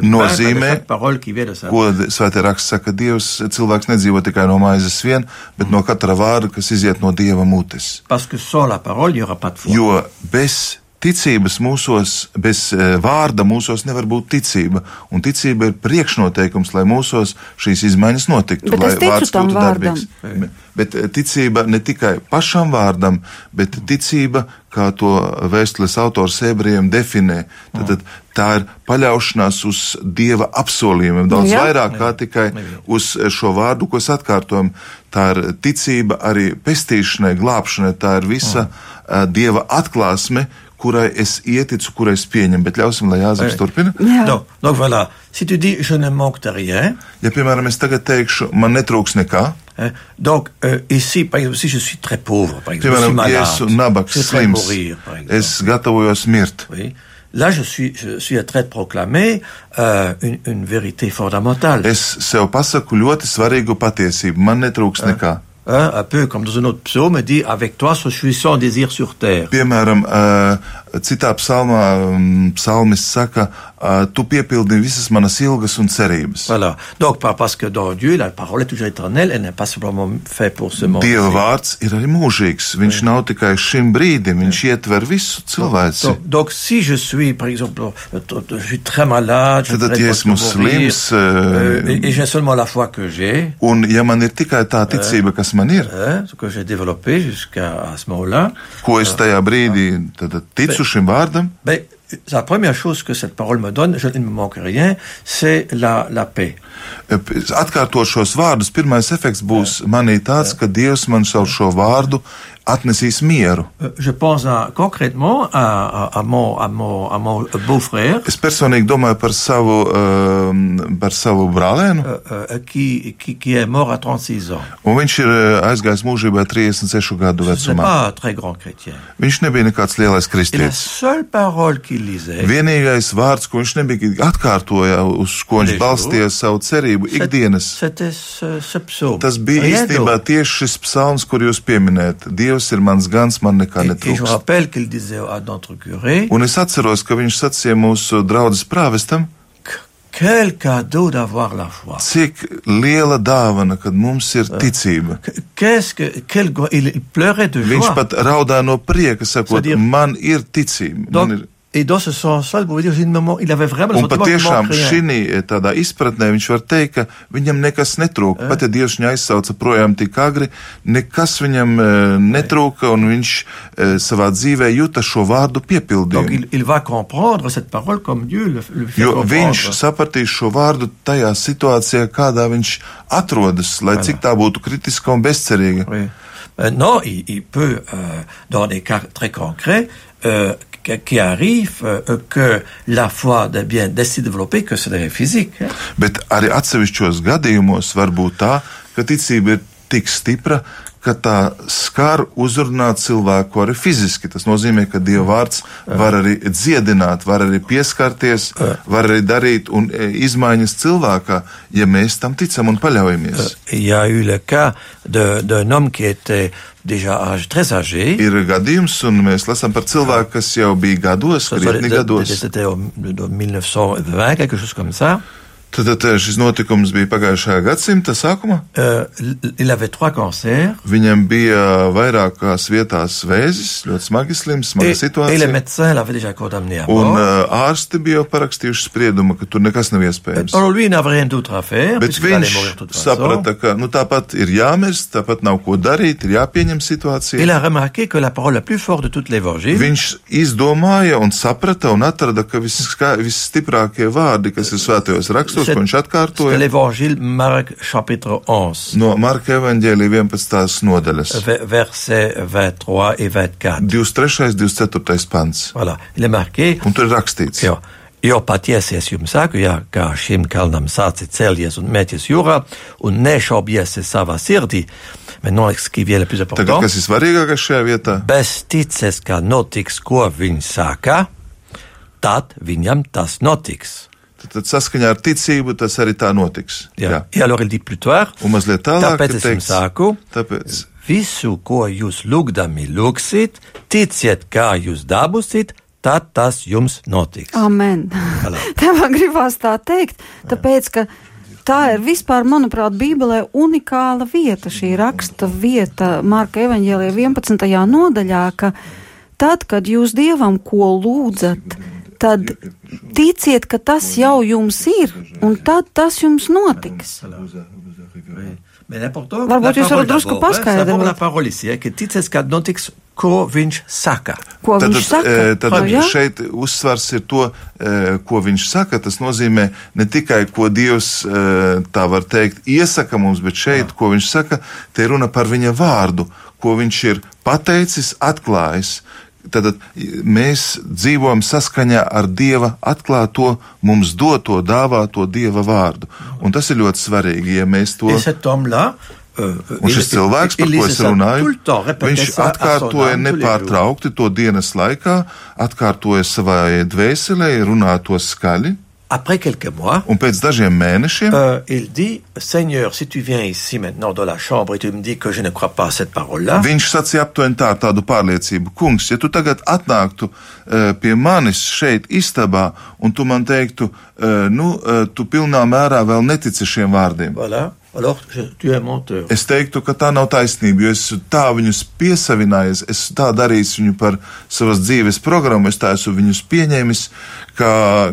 nozīmē, ko svētā raksts saka, Dievs, cilvēks nedzīvo tikai no maizes vien, bet no katra vārda, kas iziet no Dieva mutes. Parole, jo bez ticības mūsos, bez eh, vārda mūsos nevar būt ticība. Un ticība ir priekšnoteikums, lai mūsos šīs izmaiņas notiktu. Bet lai es ticu tam vārdam. Darbīgs. Bet eh, ticība ne tikai pašam vārdam, bet ticība, kā to vēstules autors ebrejiem definē. Tad, tad tā ir paļaušanās uz Dieva apsolījumiem, daudz Jā. vairāk kā tikai uz šo vārdu, ko es atkārtoju. Tā ir ticība arī pestīšanai, glābšanai, tā ir visa uh, Dieva atklāsme, kurai es ieticu, kurai es pieņemu, bet ļausim, lai Jāzeps turpina. Donc, donc voilà, si tu dis, je ne manque de rien. Ja, piemēram, es tagad teikšu, man netrūks nekā. Donc, euh, ici, par exemple, si je suis très pauvre, par exemple, piemēram, malade, ja esmu nabaks, slims, mourir, es gatavojos mirt. Oui. Là, je suis, je suis en train de proclamer euh, une, une vérité fondamentale. Es sev pasaku ļoti svarīgu patiesību. Man netrūks nekā. Hein, un peu comme dans un autre psaume, dit Avec toi, je suis sans désir sur terre. Citā psalmā um, psalmis saka, tu piepildi visas manas ilgas un cerības. Voilà. Donc, parce que dans Dieu, la parole est toujours éternelle, elle n'est pas simplement faite pour ce monde. Dieva vārds ir arī mūžīgs. Viņš oui. nav tikai šim brīdim, viņš oui. ietver visu cilvēci. Donc, donc, si je suis, par exemple, je suis très malade, je Tad, ja esmu slims, uh, et, et j'ai seulement la foi que j'ai, un ja man ir tikai tā ticība, kas man ir, ce que j'ai développé jusqu'à ce moment-là, ko es tajā brīdī tad, ticu šim vārdam. Bet, la première chose que cette parole me donne, je ne me manque rien, c'est la, la paix. Atkārtot šos vārdus, pirmais efekts būs manī tāds, ka Dievs man savu šo vārdu atnesīs mieru. Euh. Es personīgi domāju par savu, uh, par savu brālēnu. Uh, uh, 36 ans. Un viņš ir aizgājis mūžībā 36 gadu vecumā. Viņš nebija nekāds lielais kristietis. Vienīgais vārds, ko viņš nebija atkārtoja, uz ko viņš balstīja savu cerību ikdienas. Tas bija īstenībā tieši šis psalms, kur jūs pieminējat. Dievs Dievs ir mans gans, man nekā netrūkst. Un es atceros, ka viņš sacīja mūsu draudzes prāvestam. Cik liela dāvana, kad mums ir ticība. Viņš pat raudā no prieka, sakot, man ir ticība. Man ir Et dans ce sens-là, vous dire, moment, il avait vraiment un patiešām šī tādā izpratnē viņš var teikt, ka viņam nekas netrūka. Pat ja Dievs viņu aizsauca projām tik agri, nekas viņam uh, netrūka, un viņš uh, savā dzīvē jūta šo vārdu piepildījumu. Il, il va comprendre cette parole comme Dieu le, le fait jo viņš sapratīs šo vārdu tajā situācijā, kādā viņš atrodas, lai cik tā būtu kritiska un bezcerīga. Oui. Euh, non, il, il peut, euh, dans des cas très concrets, euh, qui arrive euh, que la foi devient si développée que c'est physique. Hein? Bet arī atsevišķos gadījumos var būt tā, ka ticība ir tik stipra, ka tā skar uzrunāt cilvēku arī fiziski. Tas nozīmē, ka Dieva vārds var arī dziedināt, var arī pieskarties, var arī darīt un e, izmaiņas cilvēkā, ja mēs tam ticam un paļaujamies. Ja d'un homme qui était déjà âge, très âgé. Ir gadījums, un mēs lasām par cilvēku, kas jau bija gados, krietni gados. C'était en 1920, quelque chose comme ça. Tad, šis notikums bija pagājušā gadsimta sākumā. Uh, Viņam bija vairākās vietās vēzis, ļoti smagi slims, smaga et, situācija. Et un uh, ārsti bija parakstījuši spriedumu, ka tur nekas nav iespējams. Faire, Bet viņš saprata, ka nu, tāpat ir jāmirst, tāpat nav ko darīt, ir jāpieņem situācija. Viņš izdomāja un saprata un atrada, ka visstiprākie vārdi, kas ir svētajos rakstos, ko viņš atkārtoja. No Marka evaņģēlija 11. nodaļas. Verset 23 et 24. 23. 24. pants. Voilà. Un tur ir rakstīts. Jo. Jo patiesi es jums saku, ja, kā šim kalnam sāci celties un mēties jūrā un nešaubies savā sirdī, bet noliks, ka vēl plus important. Tagad, kas ir svarīgākais šajā vietā? Bez tices, ka notiks, ko viņš saka, tad viņam tas notiks. Tad saskaņā ar ticību tas arī tā notiks. Jā, jā. alors il dit plus tard. Un mazliet tālāk, tāpēc es jums saku, tāpēc. visu, ko jūs lūgdami lūgsit, ticiet, kā jūs dabūsit, tad tas jums notiks. Amen. *laughs* Tev gribās tā teikt, tāpēc, ka tā ir vispār, manuprāt, Bībelē unikāla vieta, šī raksta vieta Marka evaņģēlijā 11. nodaļā, ka tad, kad jūs Dievam ko lūdzat, tad ticiet, ka tas jau jums ir, un tad tas jums notiks. Varbūt jūs varat drusku paskaidrot. Ko viņš saka? Ko tad, viņš saka? Tad, tad ja? šeit uzsvars ir to, ko viņš saka. Tas nozīmē ne tikai, ko Dievs tā var teikt, iesaka mums, bet šeit, ko viņš saka, te runa par viņa vārdu, ko viņš ir pateicis, atklājis. Tad mēs dzīvojam saskaņā ar Dieva atklāto, mums doto, dāvāto Dieva vārdu. Un tas ir ļoti svarīgi, ja mēs to. Un šis cilvēks, par ko es runāju, viņš atkārtoja nepārtraukti to dienas laikā, atkārtoja savai dvēselē, runā to skaļi. Après quelques mois, un pēc dažiem mēnešiem, euh, il dit, Seigneur, si tu viens ici maintenant dans la chambre et tu me dis que je ne crois pas à cette parole-là, viņš sacīja aptuveni tā, tādu pārliecību, kungs, ja tu tagad atnāktu uh, pie manis šeit istabā un tu man teiktu, uh, nu, uh, tu pilnā mērā vēl netici šiem vārdiem. Voilà. Es teiktu, ka tā nav taisnība, jo es tā viņus piesavinājies, es tā darīju viņu par savas dzīves programmu, es tā esmu viņus pieņēmis, ka,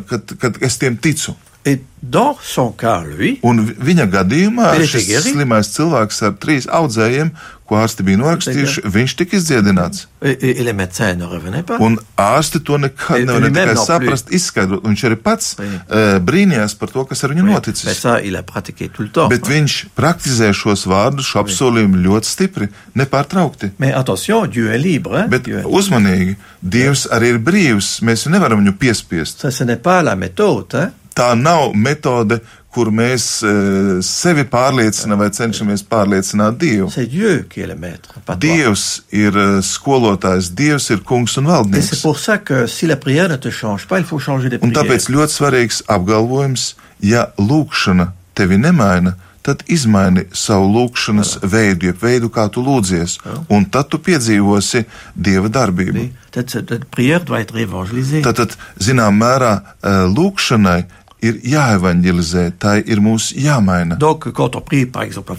ka, ka es tiem ticu. Et dans son cas, lui, un viņa gadījumā šis slimais cilvēks ar trīs audzējiem, ko ārsti bija norakstījuši, viņš tika izdziedināts. Un ārsti to nekad nevar ne tikai saprast, izskaidrot. Viņš arī pats uh, brīnījās par to, kas ar viņu noticis. Bet viņš praktizē šos vārdus, šo apsolījumu ļoti stipri, nepārtraukti. Bet uzmanīgi, Dievs arī ir brīvs, mēs nevaram viņu piespiest. Tā nav metode, kur mēs uh, sevi pārliecinām vai cenšamies pārliecināt Dievu. Dievs ir uh, skolotājs, Dievs ir kungs un valdnieks. Un tāpēc ļoti svarīgs apgalvojums, ja lūkšana tevi nemaina, tad izmaini savu lūkšanas Jā. veidu, jeb veidu, kā tu lūdzies, Jā. un tad tu piedzīvosi Dieva darbību. Tad, tad, tad, tad zinām mērā, lūkšanai ir jāevanģelizē, tā ir mūsu jāmaina. Donc, prie, exemple,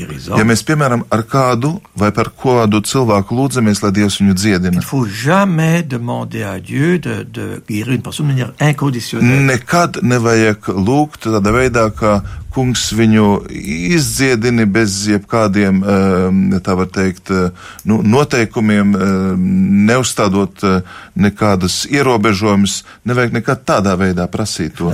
guérison, ja mēs, piemēram, ar kādu vai par kādu cilvēku lūdzamies, lai Dievs viņu dziedina. Nekad nevajag lūgt tādā veidā, ka kungs viņu izdziedini bez jebkādiem, ehm, tā var teikt, eh, nu, noteikumiem, ehm, neuzstādot eh, nekādas ierobežojumus, nevajag nekad tādā veidā prasīt to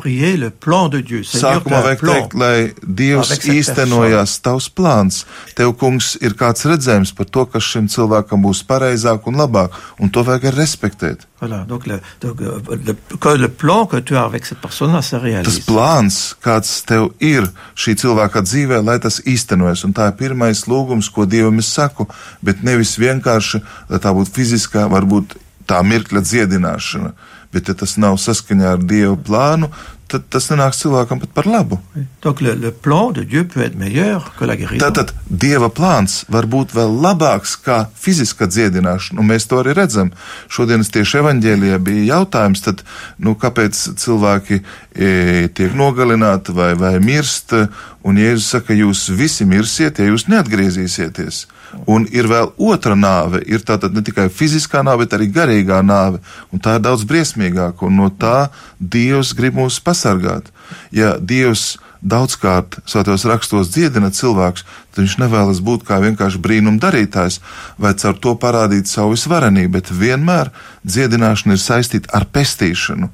prier le plan de Dieu. Sākumā vajag teikt, lai Dievs īstenojās tavs plāns. Tev, kungs, ir kāds redzējums par to, kas šim cilvēkam būs pareizāk un labāk, un to vajag respektēt. Voilà, donc le, donc le, que le plan que tu as avec cette personne-là se réalise. Tas plāns, kāds tev ir šī cilvēka dzīvē, lai tas īstenojas, un tā ir pirmais lūgums, ko Dievam es saku, bet nevis vienkārši, lai tā būtu fiziskā, varbūt tā mirkļa dziedināšana bet ja tas nav saskaņā ar Dieva plānu, tad tas nenāks cilvēkam pat par labu. Donc, le, le plan de Dieu peut être meilleur que la guérison. Tātad Dieva plāns var būt vēl labāks kā fiziska dziedināšana, un mēs to arī redzam. Šodienas tieši evaņģēlijā bija jautājums, tad, nu, kāpēc cilvēki e, tiek nogalināti vai, vai mirst, un Jēzus saka, jūs visi mirsiet, ja jūs neatgriezīsieties. Un ir vēl otra nāve, ir tātad ne tikai fiziskā nāve, bet arī garīgā nāve, un tā ir daudz briesmīgāka, un no tā Dievs grib mūs pasargāt. Ja Dievs daudzkārt svētos rakstos dziedina cilvēks, tad viņš nevēlas būt kā vienkārši brīnum darītājs vai caur to parādīt savu visvarenību, bet vienmēr dziedināšana ir saistīta ar pestīšanu,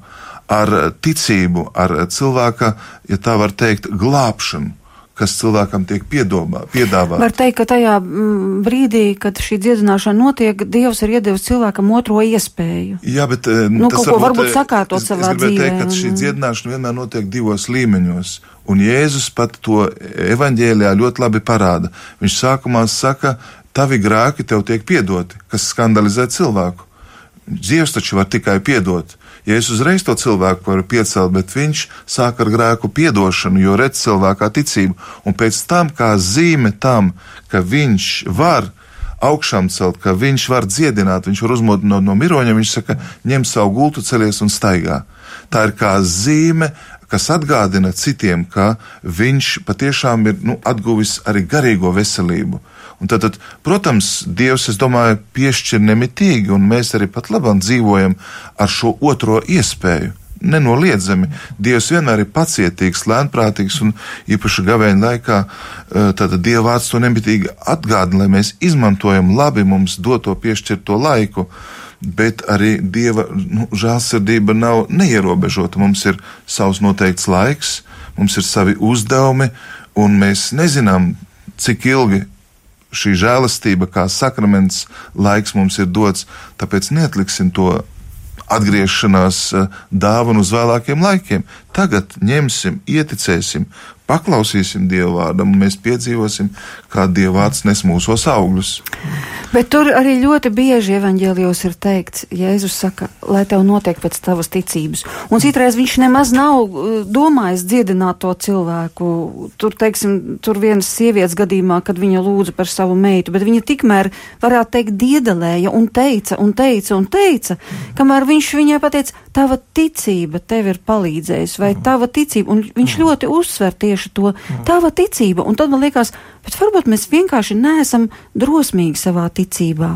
ar ticību, ar cilvēka, ja tā var teikt, glābšanu kas cilvēkam tiek piedomā, piedāvāts. Var teikt, ka tajā mm, brīdī, kad šī dziedināšana notiek, Dievs ir iedevis cilvēkam otro iespēju. Jā, bet eh, nu, kaut ko varbūt eh, sakārtot es, savā es dzīvē. Teikt, ka šī dziedināšana vienmēr notiek divos līmeņos, un Jēzus pat to evaņģēlijā ļoti labi parāda. Viņš sākumā saka, tavi grēki tev tiek piedoti, kas skandalizē cilvēku. Dievs taču var tikai piedot. Ja es uzreiz to cilvēku varu piecelt, bet viņš sāk ar grēku piedošanu, jo redz cilvēkā ticību, un pēc tam kā zīme tam, ka viņš var augšām celt, ka viņš var dziedināt, viņš var uzmodināt no, miroņa, viņš saka, ņem savu gultu, celies un staigā. Tā ir kā zīme, kas atgādina citiem, ka viņš patiešām ir nu, atguvis arī garīgo veselību. Un tad, tad, protams, Dievs, es domāju, piešķir nemitīgi, un mēs arī pat labāk dzīvojam ar šo otro iespēju. Nenoliedzami. Dievs vienmēr ir pacietīgs, lēnprātīgs un īpaši gavēņa laikā tātad Dieva vārds to nemitīgi atgādina, lai mēs izmantojam labi mums doto piešķirto laiku. Bet arī Dieva nu, žēlsirdība nav neierobežota. Mums ir savs noteikts laiks, mums ir savi uzdevumi, un mēs nezinām, cik ilgi šī žēlastība kā sakraments laiks mums ir dots, tāpēc neatliksim to atgriešanās eh, dāvanu uz vēlākiem laikiem. Tagad ņemsim, ieticēsim, paklausīsim Dieva vārdam, un mēs piedzīvosim, kā Dieva vārds nes mūsos augļus. Bet tur arī ļoti bieži evaņģēlijos ir teikts, Jēzus saka, lai tev notiek pēc tavas ticības. Un citreiz viņš nemaz nav uh, domājis dziedināt to cilvēku. Tur, teiksim, tur vienas sievietes gadījumā, kad viņa lūdza par savu meitu, bet viņa tikmēr, varētu teikt, diedelēja un teica un teica un teica, kamēr viņš viņai pateica, tava ticība tev ir palīdzējusi, vai tava ticība, un viņš ļoti uzsver tieši to, tava ticība, un tad man liekas, Bet varbūt mēs vienkārši neesam drosmīgi savā ticībā.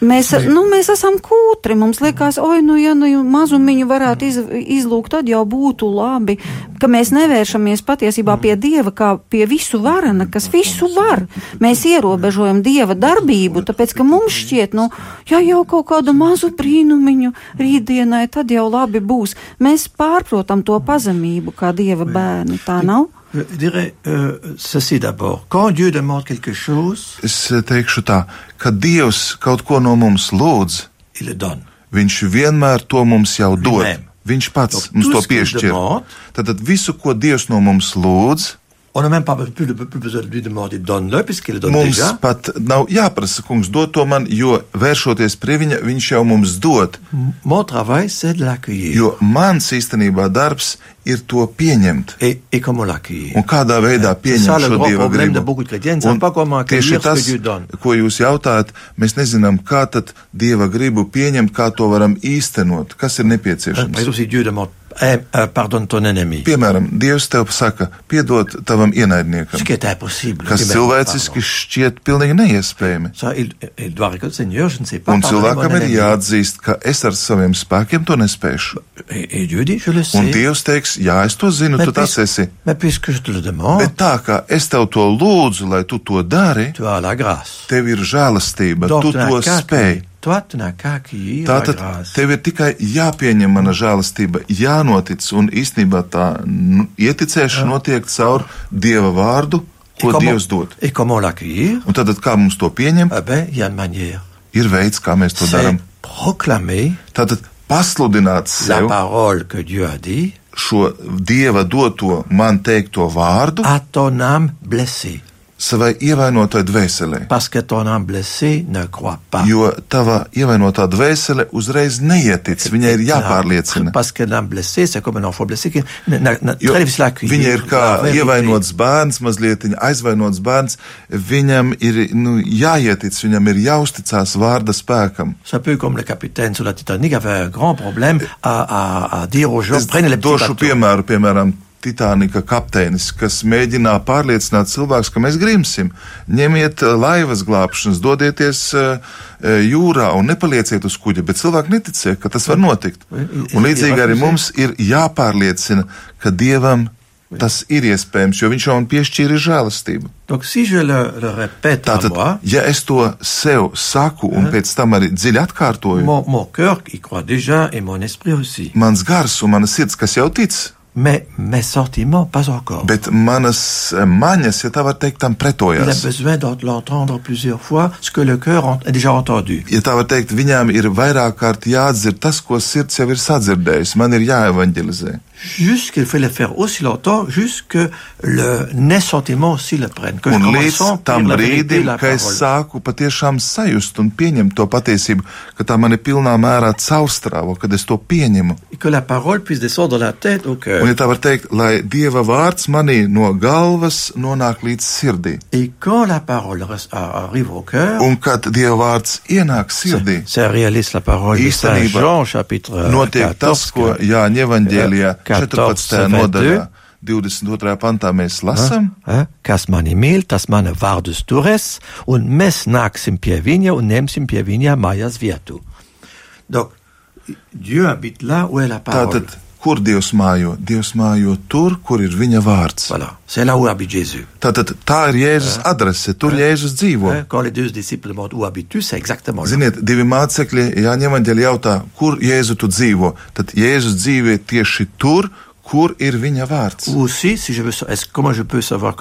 Mēs, nu, mēs esam kūtri. Mums liekas, oi, nu, ja nu mazumiņu varētu iz, izlūgt, tad jau būtu labi, ka mēs nevēršamies patiesībā pie Dieva kā pie visu varana, kas visu var. Mēs ierobežojam Dieva darbību, tāpēc, ka mums šķiet, nu, ja jau kaut kādu mazu brīnumiņu rītdienai, tad jau labi būs. Mēs pārprotam to pazemību kā Dieva bērni, tā nav? Je dirais euh, ceci d'abord. Quand Dieu demande quelque chose, es teikšu tā, kad Dievs kaut ko no mums lūdz, il donne. Viņš vienmēr to mums jau dod. Lui-même. Viņš pats Donc, mums to piešķir. demande, Tad visu, ko Dievs no mums lūdz, On n'a même pas plus, plus, plus besoin de lui demander donne-le puisqu'il donne mums déjà. pat nav jāprasa, kungs, dod to man, jo vēršoties pie viņa, viņš jau mums dod. Mon travail, c'est de l'accueillir. Jo mans īstenībā darbs ir to pieņemt. Et, et comment l'accueillir Un kādā veidā pieņemt šo dieva gribu. Un tieši tas, ko jūs jautājat, mēs nezinām, kā tad dieva gribu pieņemt, kā to varam īstenot, kas ir Par nepieciešams. exemple, si Dieu demande eh, euh, pardonne ton ennemi, Piemēram, Dievs tev saka, piedod tavam ce ienaidniekam, qui est impossible. kas cilvēciski šķiet pilnīgi neiespējami. Ça, il, il doit reconnaître, Seigneur, je ne sais pas Un cilvēkam ir jāatzīst, ka es ar saviem spēkiem to nespēšu. Et, et Dieu dit, je le sais. Un Dievs teiks, jā, es to zinu, tu tas esi. mais puisque je te le demande, Bet tā kā es tev to lūdzu, lai tu to dari, tev ir žēlastība, tu to spēj. Tātad tev ir tikai jāpieņem mana žēlastība, jānotic, un īstenībā tā nu, ieticēšana notiek caur Dieva vārdu, ko comment, Dievs dod. Un tad kā mums to pieņemt, ir veids, kā mēs to darām. Tātad pasludināt sev šo Dieva doto man teikto vārdu. À ton âme blessée. Savai ievainotai dvēselē. Ne pas. Jo tava ievainotā dvēsele uzreiz neietic, viņai ir jāpārliecina. Blessé très difficile à accueillir. viņa ir kā ievainots bērns, mazliet aizvainots bērns. Viņam ir nu, jāietic, viņam ir jāuzticās vārda spēkam. Titanic avait un grand problème à, à, à dire aux gens, Es došu piemēru, piemēram, Titānika kapteinis, kas mēģināja pārliecināt cilvēkus, ka mēs grimsim. Ņemiet eh, laivas glābšanas, dodieties uh, jūrā un nepalieciet uz kuģa, bet cilvēki neticēja, ka tas var notikt. Un līdzīgi arī mums ir jāpārliecina, ka Dievam tas ir iespējams, jo Viņš jau man piešķīra žēlastību. Donc si je le, le répète Tātad, moi, ja es to sev saku un pēc tam arī dziļi atkārtoju, mon, mon cœur déjà et mon aussi. mans gars un mana sirds, kas jau tic, Mais mes sentiments, pas encore. bet manas eh, maņas, ja tā var teikt, tam Il a besoin d'ent- l'entendre plusieurs fois, ce que le cœur a déjà entendu. Ja tā var teikt, viņām ir vairāk kārt jāatdzird tas, ko sirds jau ir sadzirdējusi. Man ir jāevanģelizē. Juste qu'il faut le faire aussi longtemps, juste que le, prennent. Que je Un līdz tam brīdim, kad es sāku patiešām sajust un pieņemt to patiesību, ka tā man ir pilnā mērā caurstrāvo, kad es to pieņemu. Tête. Un, ja tā var teikt, lai Dieva vārds manī no galvas nonāk līdz sirdī. Et quand la parole res- a- arrive au cœur, Un kad Dieva vārds ienāk sirdī, Īstenībā euh, notiek tas, 14, ko Jāņa evaņģēlijā que 14. nodaļā. 22. pantā mēs lasām, kas mani mīl, tas mana vārdus turēs, un mēs nāksim pie viņa un ņemsim pie viņa mājas vietu. Donc, Dieu habite là où est la parole. Tātad, kur Dievs mājo? Dievs mājo tur, kur ir viņa vārds. Voilà. Tātad, tā ir Jēzus Eh. adrese, tur Eh. Jēzus dzīvo. Là. Ziniet, divi mācekļi, Jāņem Evanģēļa jautā, kur Jēzu tu dzīvo. Tad Jēzus dzīvo tieši tur, kur ir viņa vārds. Aussi, si veux, savoir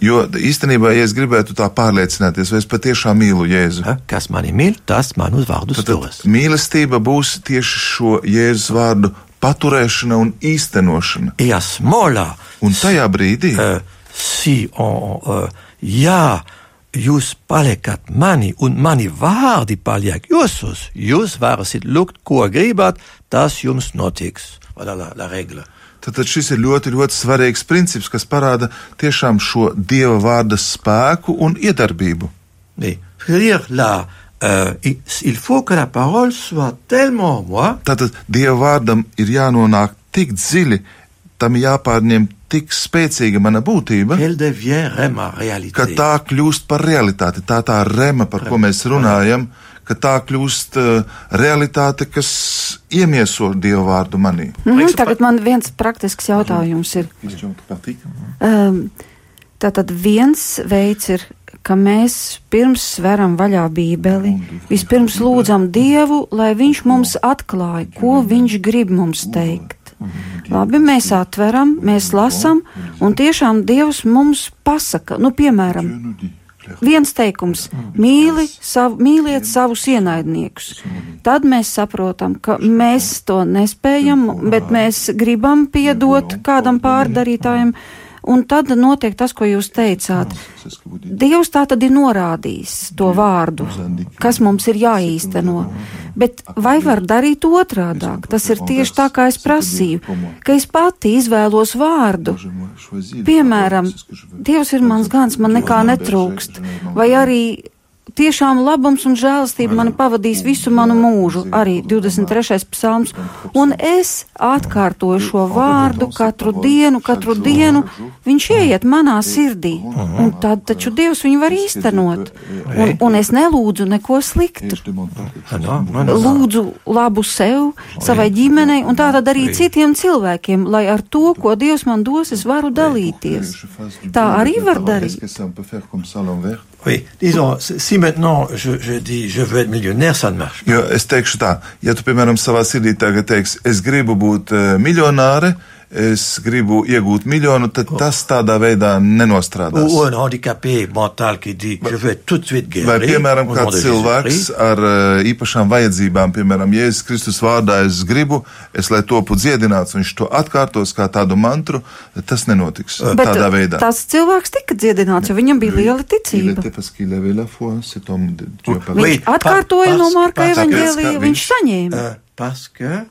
Jo īstenībā, ja es gribētu tā pārliecināties, vai es patiešām mīlu Jēzu, Eh, Kas mani mīl, tas manus vārdus tad turēs. mīlestība būs tieši šo Jēzus vārdu paturēšana un īstenošana. Ce moment-là, Un tajā brīdī, euh, si on, euh, jā, jūs paliekat mani un mani vārdi paliek jūsos, jūs varēsiet lūgt, ko gribat, tas jums notiks. Voilà la, la règle. tad, tad šis ir ļoti, ļoti svarīgs princips, kas parāda tiešām šo Dieva vārda spēku un iedarbību. Mais, euh, il, faut que la parole soit tellement en moi Tātad Dieva vārdam ir jānonāk tik dziļi, tam jāpārņem tik spēcīga mana būtība, qu'elle devienne ma ka tā kļūst par realitāti. Tā tā rema, par ko mēs runājam, ka tā kļūst uh, realitāte, kas iemieso Dieva vārdu manī. Mhm, tagad man viens praktisks jautājums ir. Um, tātad viens veids ir, ka mēs pirms sveram vaļā Bībeli, vispirms lūdzam Dievu, lai Viņš mums atklāja, ko Viņš grib mums teikt. Labi, mēs atveram, mēs lasam, un tiešām Dievs mums pasaka, nu, piemēram, viens teikums - mīli savu, mīliet savus ienaidniekus. Tad mēs saprotam, ka mēs to nespējam, bet mēs gribam piedot kādam pārdarītājam. Un tad notiek tas, ko jūs teicāt. Dievs tā tad ir norādījis to vārdu, kas mums ir jāīsteno. Bet vai var darīt otrādāk? Tas ir tieši tā, kā es prasīju, ka es pati izvēlos vārdu. Piemēram, Dievs ir mans gans, man nekā netrūkst. Vai arī tiešām labums un žēlastība mani pavadīs visu manu mūžu, arī 23. psalms, un es atkārtoju šo vārdu katru dienu, katru dienu, viņš ieiet manā sirdī, un tad taču Dievs viņu var īstenot, un, un es nelūdzu neko sliktu. Lūdzu labu sev, savai ģimenei un tātad arī citiem cilvēkiem, lai ar to, ko Dievs man dos, es varu dalīties. Tā arī var darīt. Oui, disons, si- si maintenant je, je dis je veux être millionnaire, ça ne marche pas. Jo es teikšu tā, ja tu, piemēram, savā sirdī tagad teiksi, es gribu būt uh, miljonāre, es gribu iegūt miljonu, tad tas tādā veidā nenostrādās. Ou un handicapé mental qui dit je veux être tout de suite guéri. Vai, piemēram, kāds cilvēks ar uh, īpašām vajadzībām, piemēram, Jēzus Kristus vārdā, es gribu, es lai topu dziedināts, viņš to atkārtos kā tādu mantru, tas nenotiks Bet tādā veidā. tas cilvēks tika dziedināts, jo viņam bija liela ticība. Oui, Viņš atkārtoja no Marka evaņģēlija, viņš saņēma. Euh, parce que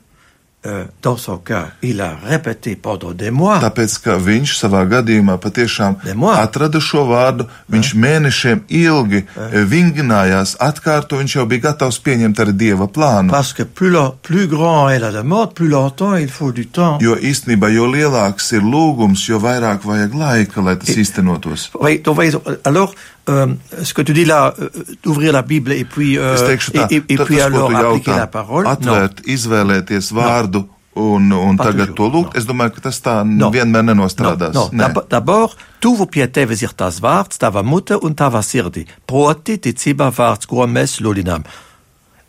dans son cas, il a répété pendant des mois. Tāpēc, ka viņš savā gadījumā patiešām atrada šo vārdu, viņš mēnešiem ilgi eh, vingrinājās, atkārto, viņš jau bija gatavs pieņemt arī dieva plānu. Parce que plus, lo- plus grand est la demande, plus longtemps il faut du temps. Jo īstenībā, jo lielāks ir lūgums, jo vairāk vajag laika, lai tas īstenotos. Oui, donc, alors, euh, ce que tu dis là, euh, d'ouvrir la Bible et puis, euh, tā, et, et- et puis tas, alors appliquer jautā, la parole. Non. atvērt, izvēlēties vārdu un, un Pas tagad toujours, to lūgt, non. es domāju, ka tas tā Non. vienmēr nenostrādās. Non, non. Nē. D'ab- D'abord, tuvu pie tevis ir tas vārds, tava mute un tava sirdi. Proti ticība vārds, ko mēs sludinām.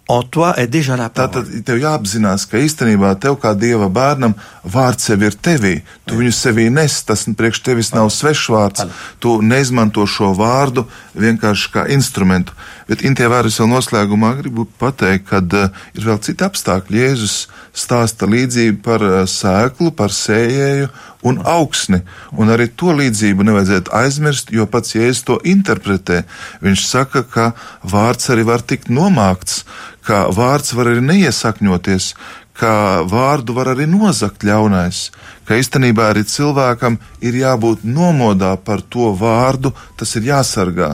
En toi est déjà la Tātad tev jāapzinās, ka īstenībā tev kā dieva bērnam vārds sev ir tevī. Tu viņu sevī nes, tas priekš tevis nav svešs vārds. Tu neizmanto šo vārdu vienkārši kā instrumentu. Bet Intie vārds vēl noslēgumā gribu pateikt, ka uh, ir vēl citi apstākļi. Jēzus stāsta līdzību par uh, sēklu, par sējēju un augsni. Un arī to līdzību nevajadzētu aizmirst, jo pats Jēzus to interpretē. Viņš saka, ka vārds arī var tikt nomākts, ka vārds var arī neiesakņoties, ka vārdu var arī nozakt ļaunais, ka īstenībā arī cilvēkam ir jābūt nomodā par to vārdu, tas ir jāsargā.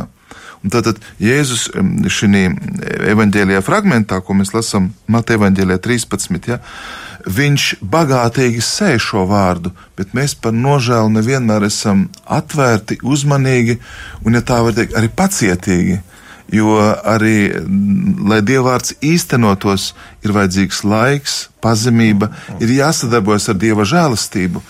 Un tātad Jēzus šajā evanģēlijā fragmentā, ko mēs lasām Mateja evanģēlijā 13, ja, viņš bagātīgi sēž šo vārdu, bet mēs par nožēlu nevienmēr esam atvērti, uzmanīgi un, ja tā var teikt, arī pacietīgi. Jo arī, lai dievvvārds īstenotos, ir vajadzīgs laiks, pazemība, ir jāsadarbojas ar dieva žēlastību.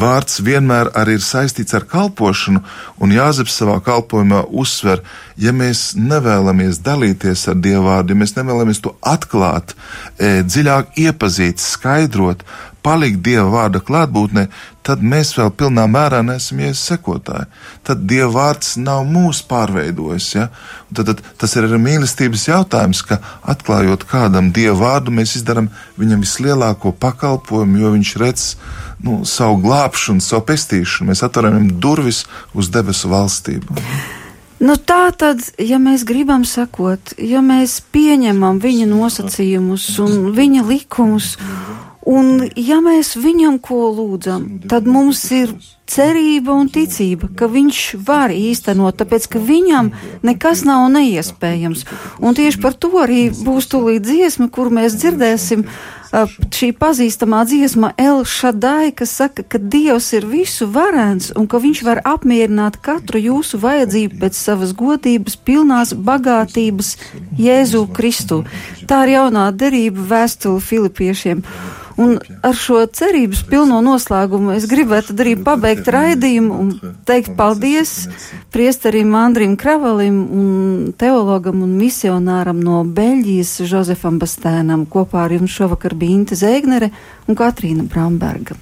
Vārds vienmēr arī ir saistīts ar kalpošanu, un Jāzeps savā kalpošanā uzsver, ja mēs nevēlamies dalīties ar Dievu vārdu, ja mēs nevēlamies to atklāt, e, dziļāk iepazīt, skaidrot, palikt Dieva vārda klātbūtnē, tad mēs vēl pilnā mērā neesam Jēzus sekotāji. Tad Dieva vārds nav mūs pārveidojis. Ja? Tad, tad tas ir arī mīlestības jautājums, ka atklājot kādam Dieva vārdu, mēs izdarām viņam vislielāko pakalpojumu, jo viņš redz nu, savu glābšanu, savu pestīšanu. Mēs atveram viņam durvis uz debesu valstību. Nu, tā tad, ja mēs gribam sakot, ja mēs pieņemam viņa nosacījumus un viņa likumus Un, ja mēs viņam ko lūdzam, tad mums ir cerība un ticība, ka viņš var īstenot, tāpēc ka viņam nekas nav neiespējams. Un tieši par to arī būs tūlīt dziesma, kur mēs dzirdēsim šī pazīstamā dziesma El Šadai, kas saka, ka Dievs ir visu varens un ka viņš var apmierināt katru jūsu vajadzību pēc savas godības, pilnās bagātības Jēzu Kristu. Tā ir jaunā derība vēstule Filipiešiem. Un ar šo cerības pilno noslēgumu es gribētu arī pabeigt raidījumu un teikt paldies priesterim Andrim Kravalim un teologam un misionāram no Beļģijas Žozefam Bastēnam. Kopā ar jums šovakar bija Inte Zēgnere un Katrīna Bramberga.